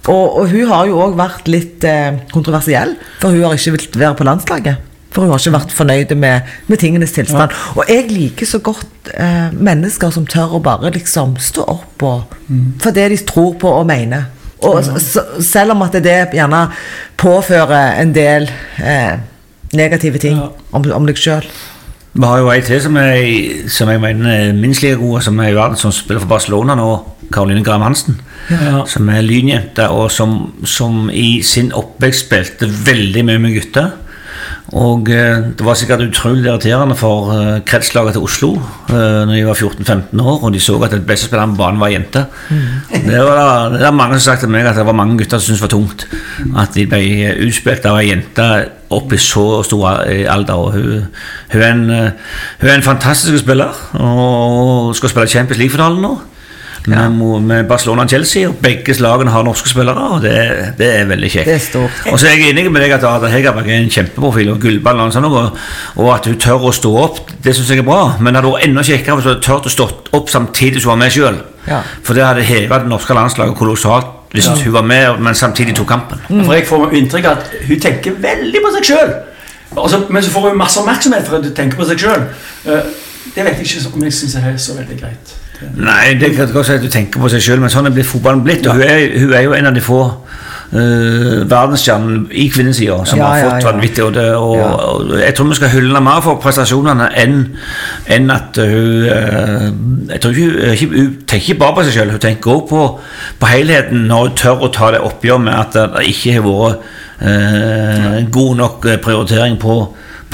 Og, og hun har jo òg vært litt eh, kontroversiell, for hun har ikke villet være på landslaget. For hun har ikke vært fornøyd med, med tingenes tilstand. Og jeg liker så godt eh, mennesker som tør å bare liksom stå opp og, for det de tror på og mener. Og selv om at det gjerne påfører en del eh, negative ting Ja. om, om deg sjøl. Vi har jo ei til som, er, som jeg mener er minst like god, som er i verden, som spiller for Barcelona nå, Karoline Graham Hansen. Ja. Som er lynjente, og som, som i sin oppvekst spilte veldig mye med gutter. Og eh, det var sikkert utrolig irriterende for eh, kretslaget til Oslo eh, Når de var 14-15 år og de så at den beste spilleren på banen var jente. Det, var, det er mange som sa til meg at det var mange gutter som syntes det var tungt at de ble utspilt av ei jente opp i så stor alder. Hun, hun, er en, hun er en fantastisk spiller og skal spille Champions League-finalen nå. Med, med Barcelona og Chelsea, og begge lagene har norske spillere. Og det, det er veldig kjekt. Det er stort. Og så er jeg enig med deg at Ada Hegerberg er en kjempeprofil og gullball og sånn, og, og at hun tør å stå opp, det syns jeg er bra. Men det hadde vært enda kjekkere hvis hun hadde turt å stå opp samtidig som hun var med sjøl. Ja. For det hadde hevet det norske landslaget kolossalt hvis hun var med, men samtidig tok kampen. For jeg får inntrykk av at hun tenker veldig på seg sjøl. men så får hun masse oppmerksomhet for at hun tenker på seg sjøl. det vet jeg ikke om jeg syns er så veldig greit. Nei, det kan godt si at du tenker på seg sjøl, men sånn er blitt fotballen blitt. Og hun er, hun er jo en av de få uh, verdensstjernene i kvinnesida som Ja, har fått ja. vanvittig. Og, det, og, Ja. og jeg tror vi skal hylle henne mer for prestasjonene enn, enn at hun uh, Jeg tror ikke, hun- Hun tenker ikke bare på seg sjøl, hun tenker òg på, på helheten når hun tør å ta det oppgjør med at det ikke har vært uh, god nok prioritering på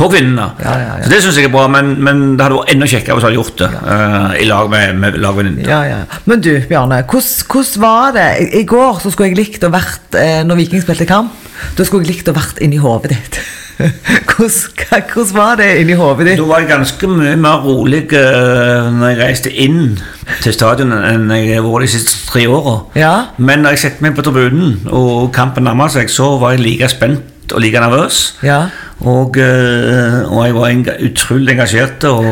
på kvinnene. Ja, ja, ja. Så Det syns jeg er bra, men, men det hadde vært enda kjekkere hvis du hadde gjort det uh, i lag med, med lagvenninnen. Ja, ja. Men du, Bjarne, hvordan, var det? I, I går så skulle jeg likt å vært eh, Når Viking spilte kamp, da skulle jeg likt å vært inni hodet ditt. hvordan, var det inni hodet ditt? Da var jeg ganske mye mer rolig uh, når jeg reiste inn til stadionet enn jeg har vært de siste tre åra. Ja. Men når jeg satte meg på tribunen og kampen nærma seg, så var jeg like spent og like nervøs. Ja. Og, eh, og jeg var enga utrolig engasjert og,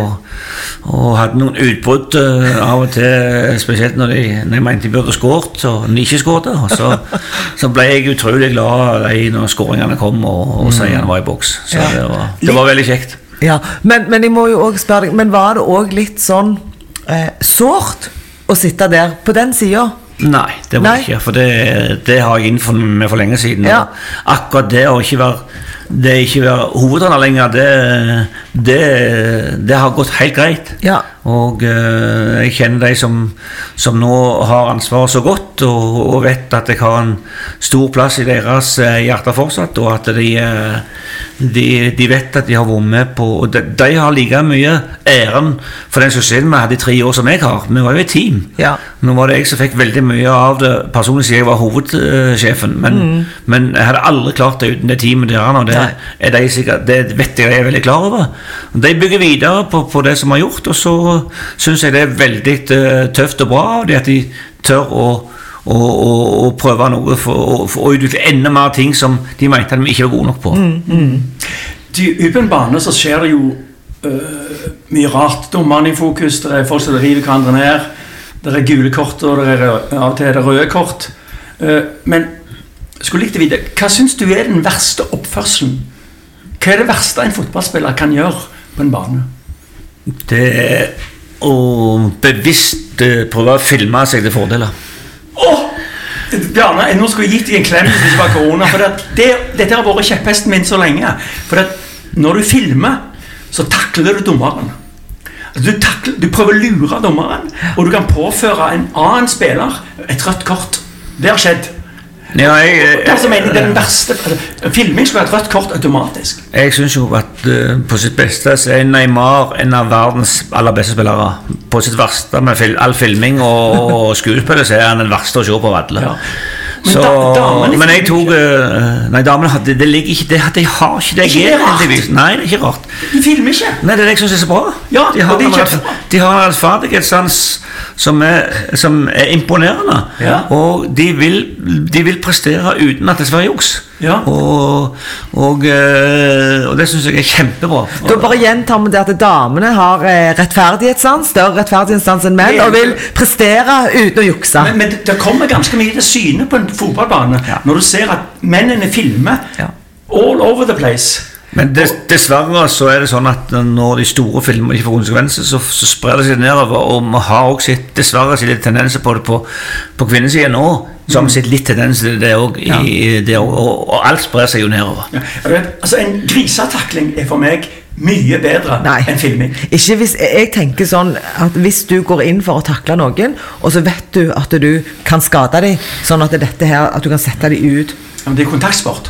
og hadde noen utbrudd eh, av og til, spesielt når, de, når jeg mente de burde skåret, og de ikke skåret. Så, så ble jeg utrolig glad de når skåringene kom og, og seieren var i boks. Så Ja. det, var, det var veldig kjekt. Ja, men, men jeg må jo også spørre deg Men var det òg litt sånn eh, sårt å sitte der på den sida? Nei, det var Nei. ikke. For det, det har jeg innfunnet meg for lenge siden. Ja. Akkurat det å ikke være det ikke være hovedtrener lenger, det, det, det har gått helt greit. Ja. Og eh, jeg kjenner de som, som nå har ansvaret så godt, og, og vet at jeg har en stor plass i deres eh, hjerter fortsatt, og at de, eh, de, de vet at de har vært med på Og de, de har like mye æren for den suksessen vi hadde i tre år som jeg har. Vi var jo et team. Ja. Nå var det jeg som fikk veldig mye av det personlig siden jeg var hovedsjefen, men, men jeg hadde aldri klart det uten det teamet der. Og det. Er de sikkert, det vet jeg jeg er veldig klar over. De bygger videre på, på det som er gjort, og så syns jeg det er veldig eh, tøft og bra det at de tør å og, og, og, prøve noe for, å- utvikle enda mer ting som de mente de ikke var gode nok på. Mm, mm. Du, uten bane så skjer det jo øh, mye rart. Dommerne i fokus, det er folk som river hverandre ned. Det er gule kort, og det er av og til det røde kort. Uh, men skulle likt å vite, hva syns du er den verste oppførselen? Hva er det verste en fotballspiller kan gjøre på en bane? Det er å bevisst eh, prøve å filme seg til fordeler. Åh! Bjarne, nå skulle jeg gitt deg en klem hvis det ikke var korona. For det, det, dette har vært kjepphesten min så lenge. For når du filmer, så takler du dommeren. Du, takler, du prøver å lure dommeren, og du kan påføre en annen spiller et rødt kort. Det har skjedd. Ja, jeg, er, altså, jeg, er den verste altså, Filming skulle ha et rødt kort automatisk. Jeg syns jo at uh, på sitt beste så er Neymar en av verdens aller beste spillere. På sitt verste med fil all filming og, og skuespillet så er han den verste å se på av alle. Ja. Men Så, da- damene men jeg tok eh, Nei, damene hadde Det ligger ikke det, De har ikke det Ikke det rart? Nei, det er ikke rart. De filmer ikke. Nei, det er det jeg syns er så bra. Ja, de har er kjempebra. de har en rettferdighetssans som er, som er imponerende. Ja. Og de vil, de vil prestere uten at det skal være juks. Ja. Og, og, eh, og det syns jeg er kjempebra. Da bare gjentar vi det at damene har eh, rettferdighetssans, større rettferdighetssans enn menn, og vil prestere uten å jukse. Men, men det kommer ganske mye til syne på en fotballbane Ja. når du ser at mennene filmer Ja. all over the place. Men des, dessverre så er det sånn at når de store filmer ikke får konsekvenser, så, så sprer det seg nedover. Og vi har også sett, dessverre litt tendenser på det på, på kvinnesiden nå. Så har vi sett litt tendenser til det òg. Og, og alt sprer seg jo nedover. Ja, vet, altså En grisetakling er for meg mye bedre Nei. enn filming. Ikke hvis, jeg tenker sånn at hvis du går inn for å takle noen, og så vet du at du kan skade dem, sånn at dette her, at du kan sette dem ut men det er kontaktsport.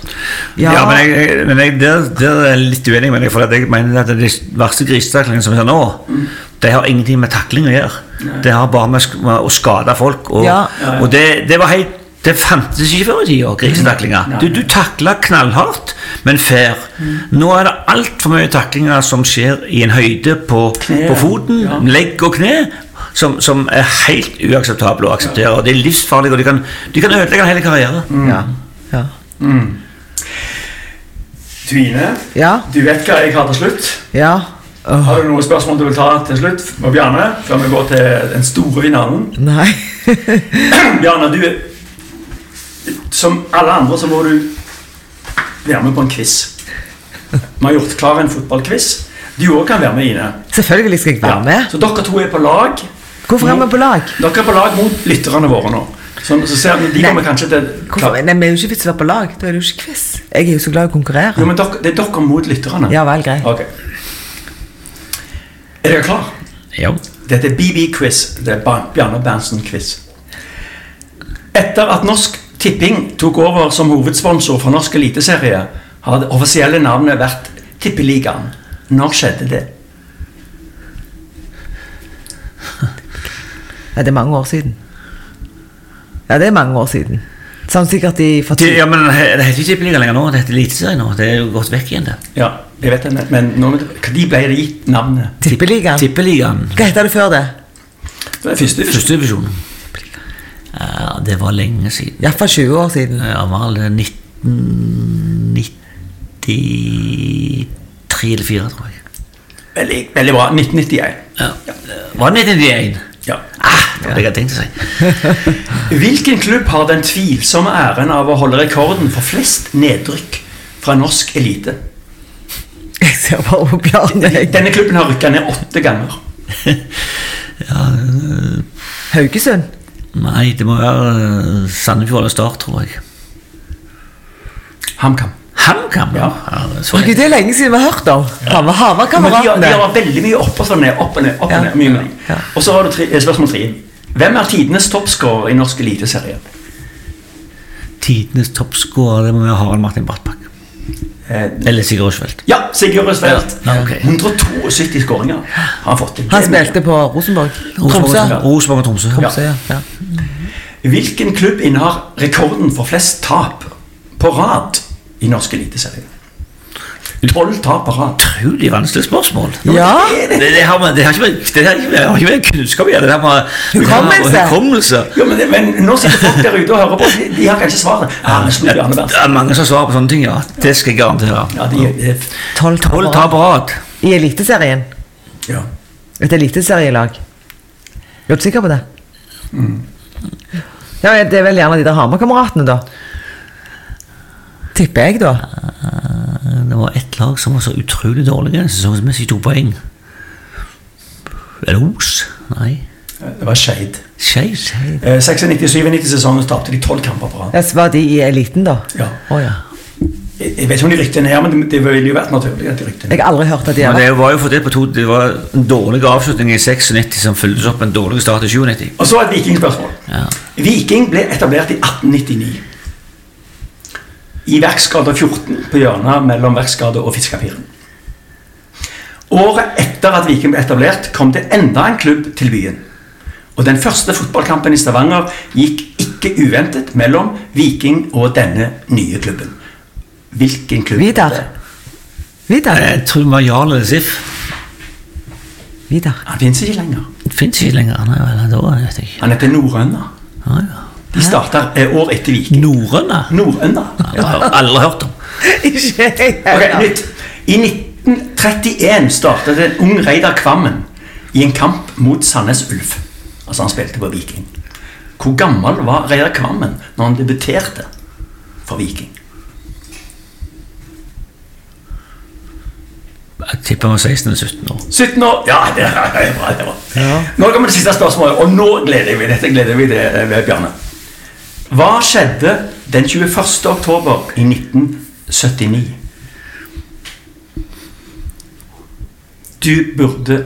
Ja, Ja, men, jeg, jeg, men jeg, der, der er jeg litt uenig med deg, for jeg mener at de verste grisetaklingene som vi ser nå, det har ingenting med takling å gjøre. Det har bare med, med å skade folk. Og, Ja. Ja, ja. og det, det var helt det fantes ikke før i tida, grisetaklinger. Du, du takla knallhardt, men fair. Nå er det altfor mye taklinger som skjer i en høyde på, på foten, legg og kne, som, som er helt uakseptable å akseptere. Og det er livsfarlig, og de kan, de kan ødelegge en hel karriere. Ja. ja. Tvine, Ja. du vet hva jeg har til slutt. ja. Oh. Har du noen spørsmål du vil ta til slutt? med Bjarne, før vi går til den store vinneren? nei. Bjarne, du Som alle andre så må du være med på en quiz. Vi har gjort klar en fotballquiz. Du òg kan være med, Ine. Selvfølgelig skal jeg være med. Så dere to er på lag. Hvorfor er vi på lag? Dere er på lag mot lytterne våre nå. Så, så ser vi, De kommer kanskje til Hvorfor? Nei, Vi er jo ikke vits i å være på lag. Da er det jo ikke quiz. Jeg er jo så glad i å konkurrere. Jo, men dere, Det er dere mot lytterne. Ja vel, greit. Okay. Er dere klar? Ja. Dette er BB-quiz. Det er Bjarne Berntsen-quiz. Etter at Norsk Tipping tok over som hovedsponsor for norsk eliteserie, har det offisielle navnet vært Tippeligaen. Når skjedde det? Ja, det er mange år siden. Ja, det er mange år siden. Som sikkert i for ja, men det heter ikke Tippeligaen lenger nå, det heter Eliteserien nå. Det er jo gått vekk igjen, det. Ja, jeg vet det, men når de ble det gitt navnet? Tippeligaen. Tippeligaen. Hva heter det før det? Det er første divisjon. Første divisjon. Ja, det var lenge siden. Iallfall 20 år siden. Ja, var det 1993 eller 4, tror jeg. Veldig, veldig bra. 1991. Ja. Var det 1991? Ja. Ah, det var det jeg tenkt å si. Hvilken klubb har den tvilsomme æren av å holde rekorden for flest nedrykk fra norsk elite? Jeg ser bare på Bjarne. Denne klubben har rykka ned åtte ganger. Haugesund. Nei, det må være eh, Sandefjord eller Start, tror jeg. HamKam. HamKam? Ja. er Gud, det er lenge siden vi har hørt om. Ham Men de, Hamarkameratene. de har veldig mye opp og så ned, opp og ned. opp og ned, mye med de. Ja. Og så har du tre, eh, spørsmål tre. Hvem er tidenes toppskårer i norsk eliteserie? Tidenes toppskårer, det må være Harald Martin Brattbakk. Eh, Eller Sigurd Rushfeldt. ja, Sigurd Rushfeldt. Ja, okay. 172 skåringer har han fått. Han spilte på Rosenborg. Rosenborg og Tromsø. Tromsø, ja. ja. Hvilken klubb innehar rekorden for flest tap på rad i norsk eliteserie? Tolv tap på rad. Utrolig vanskelig spørsmål. Ja. Det, det, har, man, det har ikke med, det har ikke med, har ikke med kunnskap å gjøre. Det har med Hukommelse. hukommelse. Jo, men, men nå sitter folk der ute og hører på. De, de har kanskje svaret. Det er mange som svarer på sånne ting, ja. Det skal jeg garantere. Ja, Tolv tap på rad. I Eliteserien. ja. Et eliteserielag. Er du sikker på det? Ja, Det er vel gjerne de der Hamar-kameratene, da. Tipper jeg, da. Det var ett lag som var så utrolig dårlige sesongmessig to poeng. Eller Os? Nei. Det var Skeid. Skeid? Eh, 96-97-sesongen tapte de tolv kamper på rad. Ja, så var de i eliten, da? Ja. Oh, ja. Jeg jeg vet ikke om de rykte ned, men det, det ville jo vært naturlig at de rykte ned. Jeg har aldri hørt at de har vært det var jo fordi på to, det var en dårlig avslutning i 96 som føltes opp med en dårlig start i 97. Og så et vikingspørsmål. Ja. Viking ble etablert i 1899. I Verksgata 14 på hjørnet mellom Verksgata og Fiskapiren. Året etter at Viking ble etablert, kom det enda en klubb til byen. Og den første fotballkampen i Stavanger gikk ikke uventet mellom Viking og denne nye klubben. Hvilken klubb? Vidar. Vidar. Jeg tror det var Jarl eller Sif. Vidar. Han finnes ikke lenger. Det fins ikke lenger. Nei, da vet jeg ikke. Han heter Norrønna. Ah, ja. De starta år etter Viking. Norrøna? Norrøna. Jeg har aldri hørt om. Ikke jeg Ok, nytt. I 1931 startet en ung Reidar Kvammen i en kamp mot Sandnes Ulf. Altså han spilte på Viking. Hvor gammel var Reidar Kvammen når han debuterte for Viking? Jeg tipper han var 16 eller 17 år. 17 år! Ja, det er bra. det er bra. Nå kommer det siste spørsmålet, og nå gleder jeg meg. Dette gleder vi til, eh, Bjarne. Hva skjedde den 21. oktober i 1979? du burde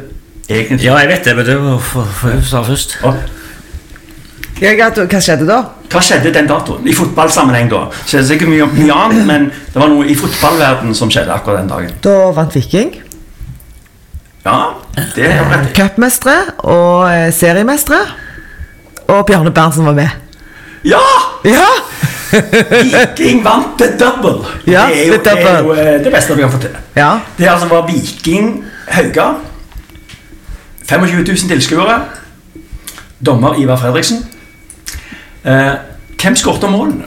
egentlig Ja, jeg vet det, men det var for, for hun sa først. Og hva skjedde da? Hva skjedde den datoen? I fotballsammenheng, da. Skjedde sikkert mye, mye annet, men det var noe i fotballverdenen som skjedde akkurat den dagen. Da vant Viking. Ja, det er rett. Cupmestere og eh, seriemestere. Og Bjarne Berntsen var med. Ja! Ja! Viking vant the double. Ja, det er jo double. Det, er jo, eh, det beste vi kan få til. ja. Det altså var Viking Hauga. 25 000 tilskuere. Dommer Ivar Fredriksen. Eh, hvem skåret målene?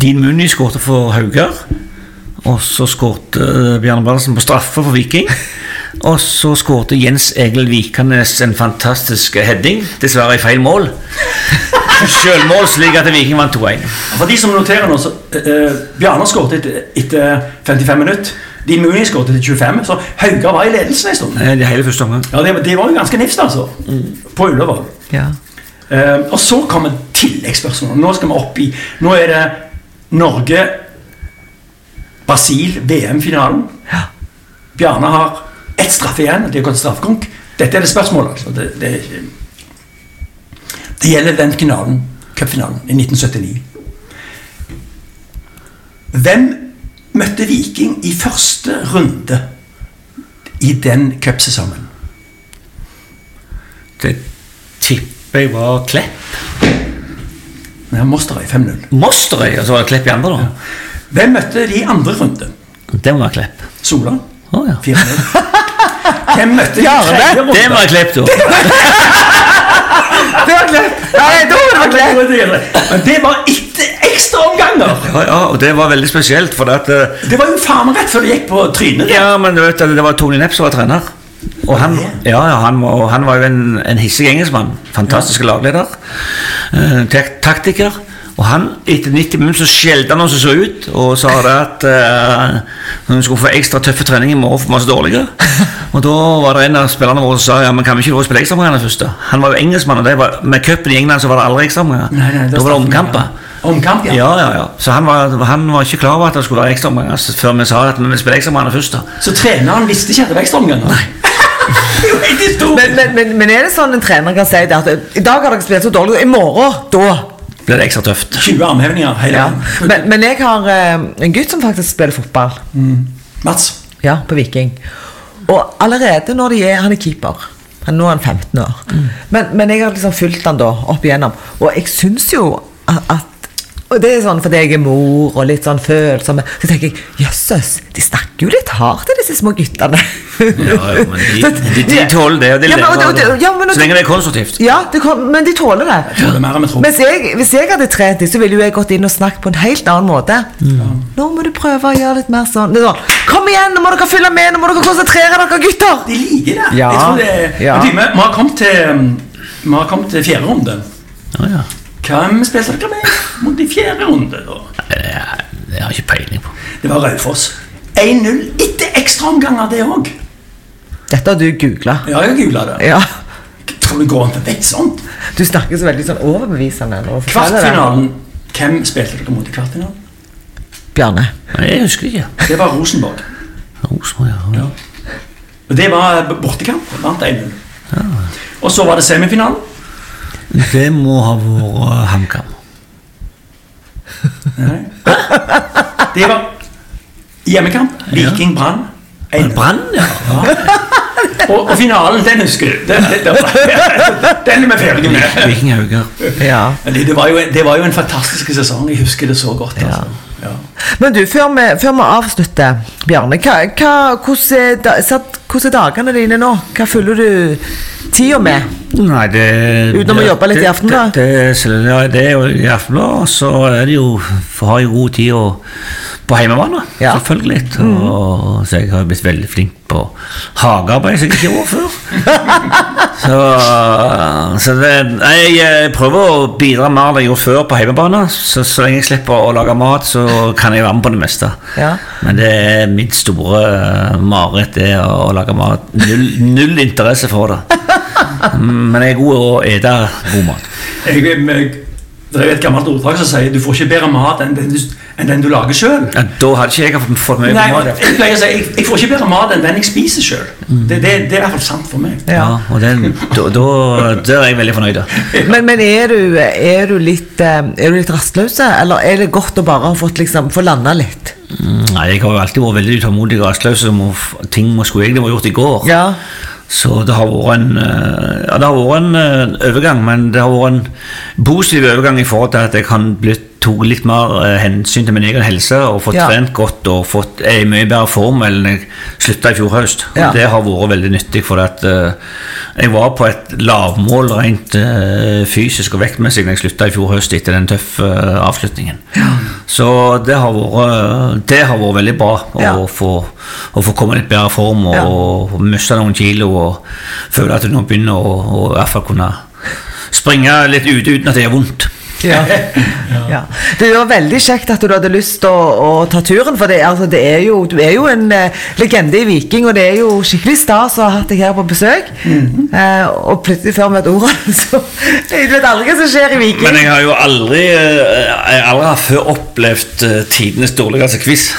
Din Munni skårte for Haugar. Og så skårte eh, Bjarne Ballersen på straffe for Viking. Og så skårte Jens Egil Vikanes en fantastisk heading, dessverre i feil mål. Selvmål slik at Viking vant 2-1. For de som noterer nå, så uh, Bjarne skåret etter, etter 55 minutter. De Mooney skåret etter 25, så Hauga var i ledelsen en stund. Eh, Det hele første omgang. Ja, det, det var jo ganske nifst, altså. På Ullevål. ja. Uh, og så kommer tilleggsspørsmålet. Nå skal vi opp i Nå er det Norge Brasil VM-finalen. Bjarne har ett straffe igjen. Det er gått straffekonk. Dette er det spørsmålet. Altså. Det, det, er ikke- det gjelder den finalen, cupfinalen i 1979. Hvem møtte Viking i første runde i den cupsesongen? Det tipper jeg var Klepp. Ja, Mosterøy 5-0. Mosterøy, og så var det Klepp i andre, da. Hvem møtte de i andre runde? Det må være Klepp. Sola. Oh, ja. 4-0. Hvem møtte de i tredje runde? Det være Klepp, da. Var Klepp! Nei, da var det! Men det var etter ekstraomganger! Ja, ja, og det var veldig spesielt, for at uh, Det var jo faen meg rett før det gikk på trynet. der. Ja, men du vet, det var Tony Nepp som var trener. Og han, ja, ja, han, og han var jo en, en hissig engelskmann. Fantastisk lagleder. Uh, taktiker. Og han, etter 90 minutter så skjelte han oss så ut og sa det at uh, hun skulle få ekstra tøffe trening i morgen for vi var så dårlige. Og da var det en av spillerne våre som sa ja, men kan vi ikke få spille ekstraomganger først? da? Han var jo engelskmann, og det var, med cupen i England så var det aldri ekstraomganger. Da var det omkamper. Omkamp, ja. Ja, ja, ja. Så han var, han var ikke klar over at det skulle være ekstraomganger altså, før vi sa at vi spiller spille ekstraomganger først. da. Så treneren visste ikke at det var ekstraomganger? Nei. Men, men, men, men er det sånn en trener kan si det at I dag har dere spilt så dårlig, i morgen, da Blir det ekstra tøft. 20 armhevinger hele ja. men, men jeg har eh, en gutt som faktisk spiller fotball. Mats. Ja, på Viking. Og allerede når de er Han er keeper. Han, nå er han 15 år. Men, men jeg har liksom fulgt han da opp igjennom. Og jeg syns jo at, at Og det er sånn fordi jeg er mor og litt sånn følsom. Så tenker jeg jøsses, de snakker jo litt hardt, disse små guttene. Ja, jo, men de, de, de tåler det, og de Ja, men- lever av og det- ja, men- Så lenge det er konstruktivt. Ja, det men de tåler det. tåler mer enn tror. Mens jeg, hvis jeg hadde trent dem, så ville jo jeg gått inn og snakket på en helt annen måte. Nå må du prøve å gjøre litt mer sånn. Sånn Kom igjen, nå må dere følge med, nå må dere konsentrere dere, gutter! De liker det. Ja, Jeg tror det ja. Vi, har kommet til Vi har kommet til fjerde runde. Ja, ja. Hvem spilte dere med mot i fjerde runde? da? Det, det har jeg ikke peiling på. Det var Raufoss. 1-0 etter ekstraomganger, det òg. Dette har du googla. Ja, jeg googla det. Ja. Tror du går an til å vite sånt? Du snakker så veldig sånn overbevisende. Kvartfinalen. Hvem spilte dere mot i kvartfinalen? Bjarne. Nei, jeg husker ikke. Det var Rosenborg. Rosenborg, ja. Ja. Og Det var bortekamp. Vant 1-0. Og så var det semifinalen. Det må ha vært HamKam. Det var hjemmekamp. Viking Brann. 1-0. Brann, ja. Og, og finalen, den husker du. Den, den, den, den er vi ferdige med. Ja. Det, det, var jo, det var jo en fantastisk sesong. Jeg husker det så godt. Altså. Ja. Men du, før vi, før vi avslutter, Bjarne, hva, hva, hvordan, er, hvordan er dagene dine nå? Hva følger du tida med? Nei, det Utenom å jobbe litt i aften Aftenbladet? Det, det, det, det er jo i Aftenbladet, da, så er det jo har jo god tid å, på hjemmebane, Ja. selvfølgelig. Og, så jeg har blitt veldig flink på hagearbeid, som jeg ikke gjorde før. så så det, jeg prøver å bidra mer enn jeg gjorde før på hjemmebane. Så, så lenge jeg slipper å lage mat, så kan jeg være med på det meste. Ja. Men det er mitt store eh, mareritt, det å lage mat. Null, null interesse for det. Men jeg er god å ete god mat. Jeg, jeg, Det er jo et gammelt ordtak som sier du får ikke bedre mat enn den du, enn den du lager sjøl. Ja, da hadde ikke jeg fått mye Nei, mat. jeg jeg, jeg får ikke bedre mat enn den jeg spiser sjøl. Det, det, det er i hvert fall sant for meg. Ja, og den, da, da, da, er jeg veldig fornøyd. Men, men er, du, er, du litt, eh, er du litt rastløs, eller er det godt å bare ha fått liksom, få landa litt? Mm, Nei, jeg har jo alltid vært veldig utålmodig og rastløs. Ting må skulle egentlig vært gjort i går. Ja. Så det har vært en, eh, ja, det har vært en eh, overgang, men det har vært en positiv overgang i forhold til at jeg kan bli tok litt mer eh, hensyn til min egen helse og fått Ja. trent godt og fått er i mye bedre form enn jeg slutta i fjor høst. Ja. Det har vært veldig nyttig, for at uh, jeg var på et lavmål rent uh, fysisk og vektmessig når jeg slutta i fjor høst etter den tøffe uh, avslutningen. Så det har vært, det har vært veldig bra å, få, å få komme i litt bedre form og, Ja. og miste noen kilo og føle at du nå begynner å, å i hvert fall kunne springe litt ute uten at det gjør vondt. Ja. ja. Det var veldig kjekt at du hadde lyst til å, å ta turen, for det, altså, det er jo, du er jo en uh, legende i Viking, og det er jo skikkelig stas å ha hatt deg her på besøk. eh, og plutselig før vi vet ordet, så Du vet aldri hva som skjer i Viking. Men jeg har jo aldri, uh, jeg har aldri før opplevd tidenes dårligste quiz.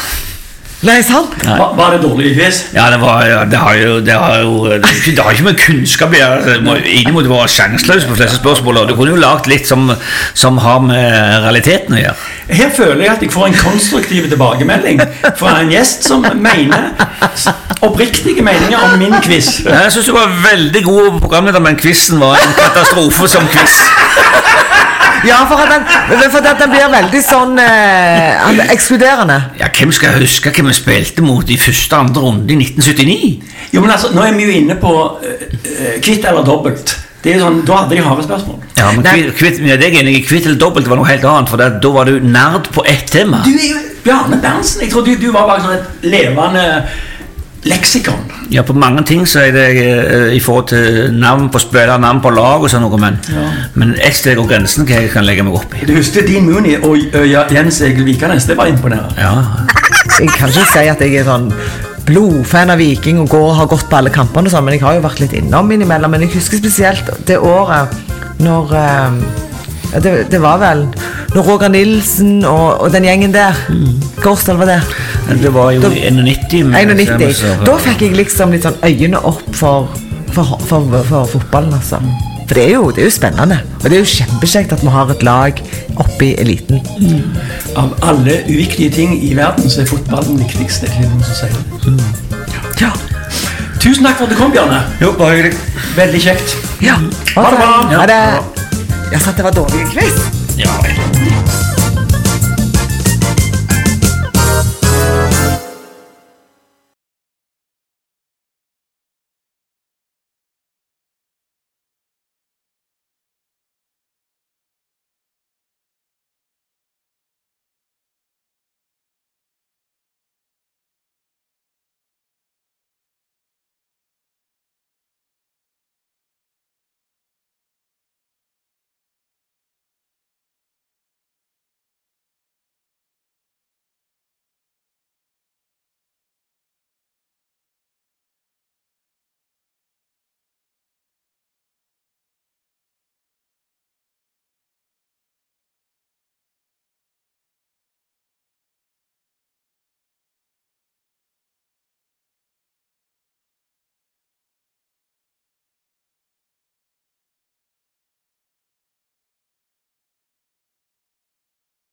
Nei, sant? Nei. Var, var det dårlig quiz? Ja, det, var, ja, det har jo Det har jo det det har ikke med kunnskap å gjøre. Ingen være sjanseløs på fleste spørsmål. og Du kunne jo lagd litt som, som har med realiteten å gjøre. Her føler jeg at jeg får en konstruktiv tilbakemelding fra en gjest som mener oppriktige meninger om min quiz. Jeg syns du var veldig god programleder, men quizen var en katastrofe som quiz. Ja, for at den, for at den blir veldig sånn eh, ekskluderende. Ja, Hvem skal huske hvem vi spilte mot i første og andre runde i 1979? Jo, men altså, Nå er vi jo inne på eh, kvitt eller dobbelt. Det er sånn, Da hadde de harde spørsmål. Ja, men kvitt, kvitt, ja, det er enig. Kvitt eller dobbelt var noe helt annet, for da var du nerd på ett tema. Du er jo Bjarne Berntsen. Jeg tror du, du var bare sånn et levende leksikon. Ja, på mange ting så er det eh, i forhold til navn på spillere, navn på lag og sånn noe, men, men ett sted går grensen hva jeg kan legge meg opp i. Du husker Dean Mooney og Jens Egil Vikanes. Det var imponerende. Ja, Jeg kan ikke si at jeg er sånn blodfan av Viking og går, har gått på alle kampene, og sånn, men jeg har jo vært litt innom innimellom. Men jeg husker spesielt det året når eh, ja, det, det var vel når Roger Nilsen og, og den gjengen der mm. årstall var det? Det var jo Da- i 91. 91. Da fikk jeg liksom litt sånn øynene opp for, for, for, for fotballen, altså. For det er, jo, det er jo spennende. Og det er jo kjempekjekt at vi har et lag oppe i eliten. Av alle uviktige ting i verden, så er fotball den viktigste. Er noen som sier det? Ja. Tusen takk for at du kom, Bjarne. Jo, bare hyggelig. Veldig kjekt. ja. Ha det bra. Ha det. Jeg sa at det var dårlig quiz. Ja.